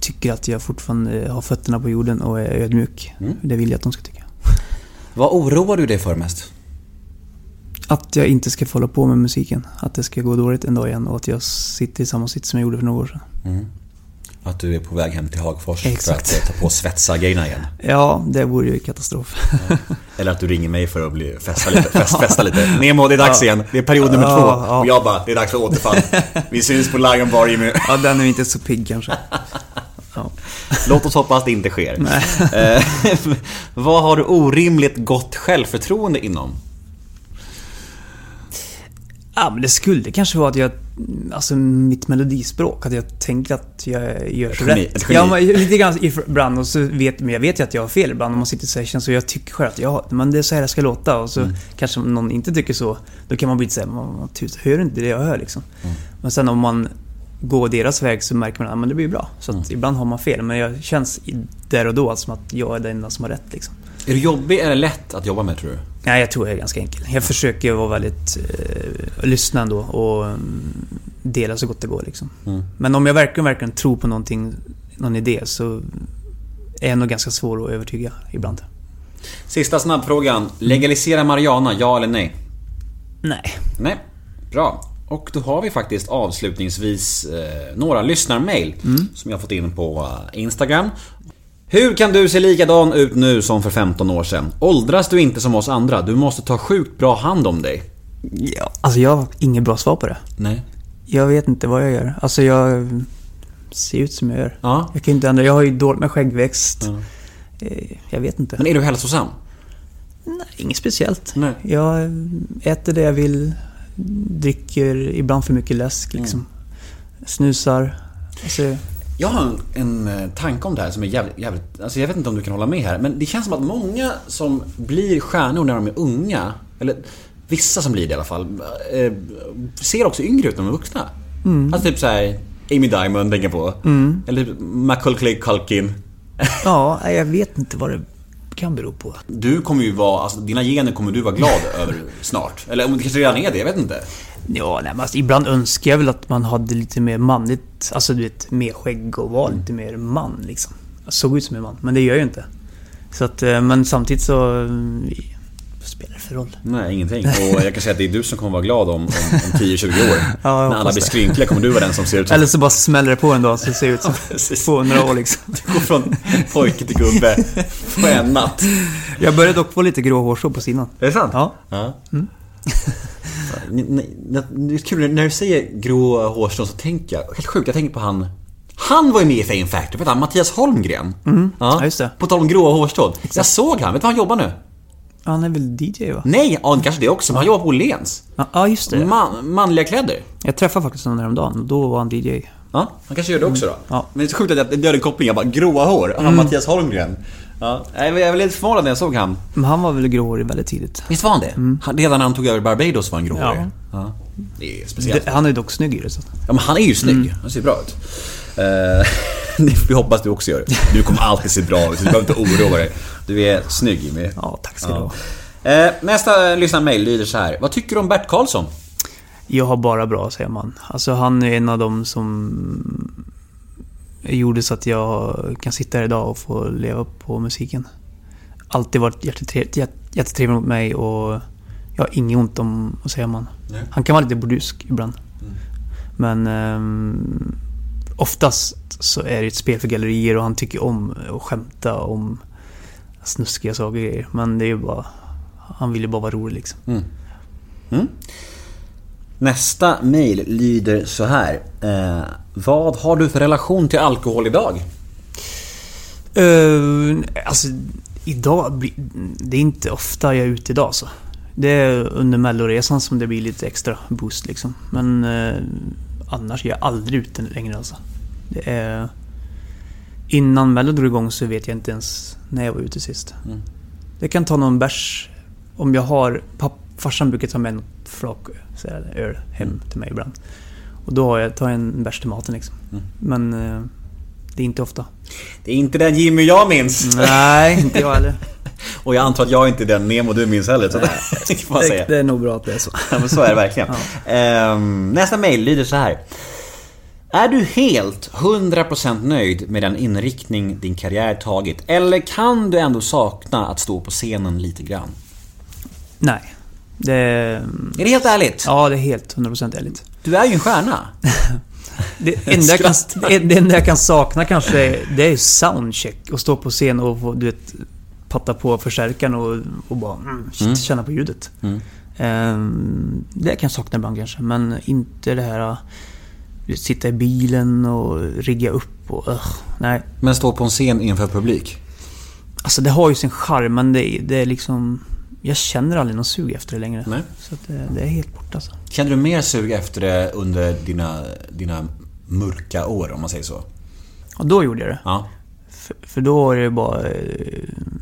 tycker att jag fortfarande har fötterna på jorden och är ödmjuk. Mm. Det vill jag att de ska tycka. Vad oroar du dig för mest? Att jag inte ska få hålla på med musiken. Att det ska gå dåligt en dag igen och att jag sitter i samma sitt som jag gjorde för några år sedan. Att du är på väg hem till Hagfors Exakt. för att eh, ta på svetsargrejerna igen? Ja, det vore ju katastrof. Eller att du ringer mig för att bli, festa lite. Fest, festa lite. Nemo, det är dags igen. Det är period nummer Ja, två. ja. Och jag bara, det är dags för återfall. Vi syns på Lion Bar Jimmy. ja, den är inte så pigg kanske. Ja. Låt oss hoppas det inte sker. Eh, Vad har du orimligt gott självförtroende inom? Ja, men det skulle kanske vara att jag... Alltså mitt melodispråk, att jag tänker att jag gör så rätt. Ja, men lite grann ibland. Och så vet, men jag vet ju att jag har fel ibland om man sitter i sessions och jag tycker själv att ja, men det är så här det ska låta. Och så Mm. kanske någon inte tycker så. Då kan man bli lite såhär, "Men vad tusan, hör du inte det jag hör liksom? Mm. Men sen om man går deras väg så märker man att ja, men det blir bra. Så Mm. ibland har man fel. Men jag känns där och då som att jag är den enda som har rätt liksom. Är du jobbig eller lätt att jobba med tror du? Nej, jag tror jag är ganska enkel. Jag försöker vara väldigt... Eh, lyssna ändå och mm, dela så gott det går liksom. Mm. Men om jag verkligen, verkligen tror på någonting, någon idé så är jag nog ganska svår att övertyga ibland. Sista snabbfrågan. Legalisera Mariana, ja eller nej? Nej. Nej. Bra. Och då har vi faktiskt avslutningsvis eh, några lyssnarmail som jag har fått in på eh, Instagram. Hur kan du se likadan ut nu som för 15 år sedan? Åldras du inte som oss andra? Du måste ta sjukt bra hand om dig. Ja, alltså jag har inget bra svar på det. Nej. Jag vet inte vad jag gör. Alltså jag ser ut som jag gör. Ja. Jag kan inte ändra. Jag har ju dåligt med skäggväxt. Ja. Eh, Jag vet inte. Men är du hälsosam? Nej, inget speciellt. Nej. Jag äter det jag vill. Dricker ibland för mycket läsk liksom. Snusar. Alltså, Jag har en, en eh, tanke om det här som är jävligt, jävligt... Alltså jag vet inte om du kan hålla med här, men det känns som att många som blir stjärnor när de är unga, eller vissa som blir det i alla fall, eh, ser också yngre ut när de är vuxna. Alltså typ såhär Amy Diamond tänker jag på. Eller typ Macaulay Culkin. (laughs) ja, jag vet inte vad det kan bero på. Du kommer ju vara, alltså dina gener kommer du vara glad (laughs) över snart. Eller om det kanske redan är det, jag vet inte. Ja, nej, men alltså, ibland önskar jag väl att man hade lite mer manligt, alltså du vet, mer skägg och var lite mer man liksom. Jag såg ut som en man, men det gör jag ju inte. Så att, eh, men samtidigt så... eh, Vad spelar det för roll? Nej, ingenting. Och jag kan säga att det är du som kommer vara glad om, om, om 10-20 år. (laughs) jag När alla blir skrynkliga kommer du vara den som ser ut som... Eller så bara smäller det på en dag så ser ut som (laughs) precis. 200 år liksom. Gå från pojke till gubbe på en natt. Jag började dock få lite grå hårstrå på sidan. Är det sant? Ja. ja. Ni- Det är kul, när du säger grå hårstrån så tänker jag, helt sjukt, jag tänker på han han var ju med i Fame Factory, vet han? Mattias Holmgren. Ja, just det. På tal om gråa hårstrån. Jag såg han, vet du var han jobbar nu? Han är väl DJ va? Nej, ja, kanske det också, men han jobbar på Åhléns. Ja, Ja, just det. Man, manliga kläder. Jag träffade faktiskt honom häromdagen då var han DJ. Ja, han kanske gör det också då. Ja. Men det är så sjukt att jag gör en koppling, jag bara gråa hår, han Mattias Holmgren. Ja, jag var lite förvånad när jag såg han. Men han var väl gråhårig väldigt tidigt. Visst var han det? Han, redan när han tog över Barbados var han gråhårig. Ja. Ja. Det är speciellt. Det, han är dock snygg i det. Så. Ja, men han är ju snygg. Han ser bra ut. Eh, (laughs) det får vi hoppas du också gör. Du kommer alltid se bra ut, så du behöver inte oroa dig. Du är snygg Jimmy. Ja, tack ska du ha. Eh, nästa lyssnarmail lyder så här. Vad tycker du om Bert Karlsson? Jag har bara bra, säger man. Alltså han är en av dem som gjorde så att jag kan sitta här idag och få leva på musiken. Alltid varit jättetre- jät- jättetrevlig mot mig och jag har inget ont om att säga man. Nej. Han kan vara lite burdusk ibland. Men ehm, oftast så är det ett spel för gallerier och han tycker om att skämta om snuskiga saker och grejer. Men det är ju bara... Han vill ju bara vara rolig liksom. Nästa mail lyder så här. Eh, vad har du för relation till alkohol idag? Uh, alltså, idag... Det är inte ofta jag är ute idag så. Det är under melloresan som det blir lite extra boost liksom. Men eh, annars är jag aldrig ute längre alltså. Det är... Innan mello drog igång så vet jag inte ens när jag var ute sist. Det kan ta någon bärs. Om jag har... Papp, farsan brukar ta med något flak så här, öl hem till mig ibland. Och då har jag, tar jag en bärs till maten liksom. Men eh, det är inte ofta. Det är inte den Jimmy jag minns. Nej, inte jag heller. (laughs) Och jag antar att jag inte är den Nemo du minns heller. Så (laughs) det kan man säga. det är nog bra att det är så. Ja, men så är det verkligen. (laughs) Ehm, nästa mail lyder så här. Är du helt 100% nöjd med den inriktning din karriär tagit? Eller kan du ändå sakna att stå på scenen lite grann? Nej. Det... Är det helt ärligt? Ja, det är helt 100% ärligt. Du är ju en stjärna. (laughs) Det enda, kan, det enda jag kan sakna kanske, det är soundcheck. Och stå på scen och du vet, patta på förstärkaren och, och bara mm, shit, känna på ljudet. Ehm, det kan jag sakna ibland kanske, men inte det här... vet, Sitta i bilen och rigga upp och... ugh, nej. Men stå på en scen inför publik. Alltså det har ju sin charm, men det, det är liksom... Jag känner aldrig någon sug efter det längre. Nej. Så det, det är helt borta alltså. Kände du mer sug efter det under dina, dina mörka år, om man säger så? Och då gjorde jag det. Ja. För, för då var det bara... eh,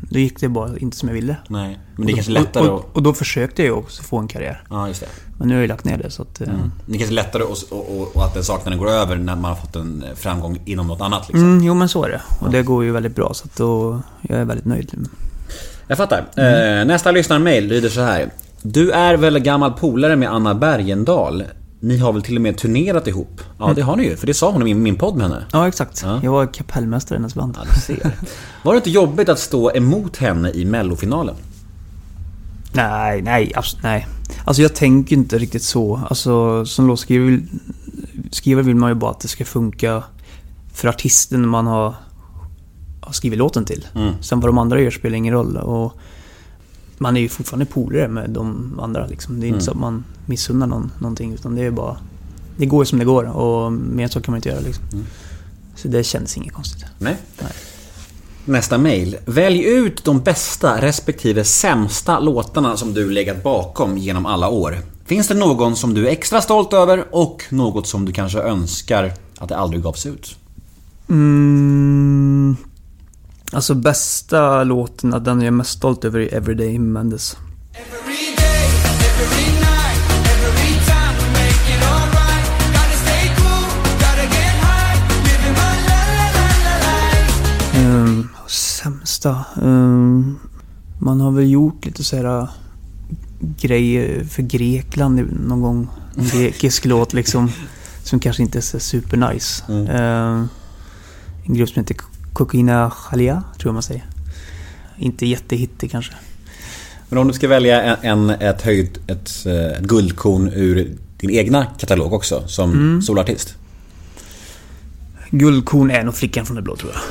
Då gick det bara inte som jag ville. Nej. Men det är kanske lättare och, och, och då försökte jag ju också få en karriär. Ja, just det. Men nu har jag lagt ner det så att... eh, Det är kanske lättare och, och, och att den saknaden går över när man har fått en framgång inom något annat liksom. Mm, jo men så är det. Och det går ju väldigt bra så att då... Jag är väldigt nöjd. Jag fattar. Eh, nästa lyssnarmail lyder så här. Du är väl gammal polare med Anna Bergendahl? Ni har väl till och med turnerat ihop? Ja, det har ni ju. För det sa hon i min, podd med henne. Ja, exakt. Ja. Jag var kapellmästare i hennes band. Ser. Var det inte jobbigt att stå emot henne i mellofinalen? Nej, nej, absolut, nej. Alltså jag tänker inte riktigt så. Alltså som låtskrivare vill, vill man ju bara att det ska funka för artisten man har, har skrivit låten till. Sen vad de andra gör spelar ingen roll. Och man är ju fortfarande polare med de andra liksom. Det är inte så att man missunnar någon någonting. Utan det är bara... Det går som det går och mer så kan man inte göra liksom. Så det känns inget konstigt. Nej. Nästa mail. Välj ut de bästa respektive sämsta låtarna som du legat bakom genom alla år. Finns det någon som du är extra stolt över och något som du kanske önskar att det aldrig gavs ut? Mm, alltså bästa låten, den jag är mest stolt över är Everyday Mendes. Every day, every night, every time we make it alright. Gotta stay cool, gotta get high, living my la la la la. Um, sämsta? Um, man har väl gjort lite så här uh, grejer för Grekland någon gång. En grekisk låt liksom. (laughs) Som kanske inte är så supernice. Um, en grupp som heter Kokina Chalia, tror jag man säger. Inte jättehittig kanske. Men om du ska välja en, en, ett höjd, ett, eh, ett guldkorn ur din egna katalog också som solartist? Guldkorn är nog Flickan från det blå tror jag.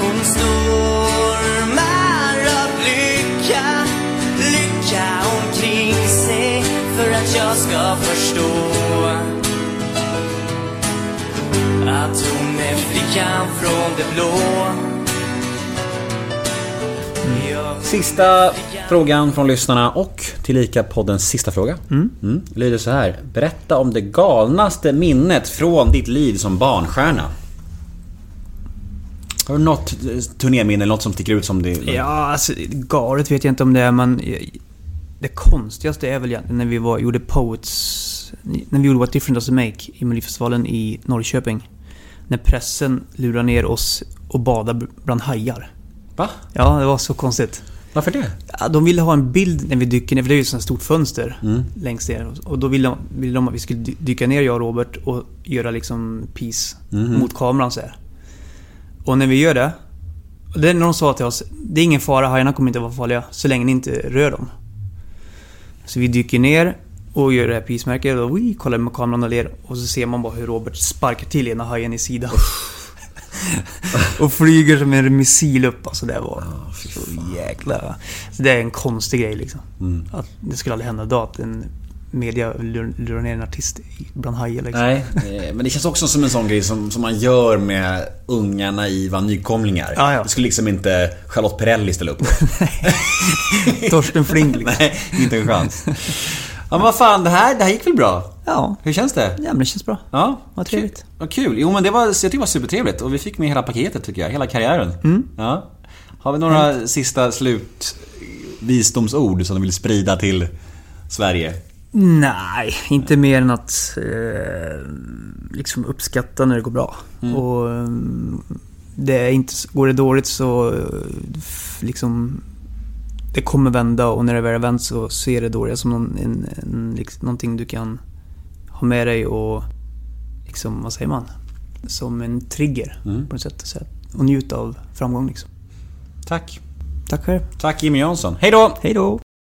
Hon stormar av lycka, lycka omkring sig för att jag ska förstå att hon är flickan från det blå. Sista frågan från lyssnarna och tillika poddens sista fråga. Mm. Lyder så här. Berätta om det galnaste minnet från ditt liv som barnstjärna. Har du något eh, turnéminne något som sticker ut som det... Ja, alltså galet vet jag inte om det är, men det konstigaste är väl egentligen när vi var, gjorde Poets... När vi gjorde What Different Does It Make i Melodifestivalen i Norrköping. När pressen lurar ner oss och badar bland hajar. Va? Ja, det var så konstigt. Varför det? Ja, de ville ha en bild när vi dyker ner, för det är ju ett sånt stort fönster Mm. längst ner. Och då ville de, ville de att vi skulle dy- dyka ner, jag och Robert, och göra liksom peace Mhm. mot kameran så här. Och när vi gör det, och det är när de sa till oss, det är ingen fara, hajarna kommer inte vara farliga så länge ni inte rör dem. Så vi dyker ner och gör det här peace-märket och vi kollar med kameran och ler och så ser man bara hur Robert sparkar till ena hajen i sidan. och flyger som en missil upp. Alltså det var så jäkla... Så det är en konstig grej liksom. Mm. Att det skulle aldrig hända idag att en media lur- lurar ner en artist bland hajar liksom. Nej, eh, men det känns också som en sån grej som, som man gör med unga naiva nykomlingar. Ja, ja. Det skulle liksom inte Charlotte Perrelli ställa upp på. (laughs) Torsten Flink liksom. (laughs) Nej, inte en chans. (laughs) Ja men vad fan, det här, det här gick väl bra? Ja, Hur känns det? ja men det känns bra. Ja, Vad trevligt. Vad kul. Jo men det var, jag tycker det var supertrevligt och vi fick med hela paketet tycker jag, hela karriären. Mm. Ja. Har vi några sista slut visdomsord som du vill sprida till Sverige? Nej, inte mer än att eh, liksom uppskatta när det går bra. Och eh, det är inte, går det dåligt så eh, liksom det kommer vända och när det väl vänt så ser det dåliga som någon, en, en, liksom, någonting du kan ha med dig och liksom, vad säger man? Som en trigger Mm. på något sätt. Så att- Och njuta av framgång liksom. Tack. Tack själv. Tack Jimmy Jansson. Hej då! Hej då!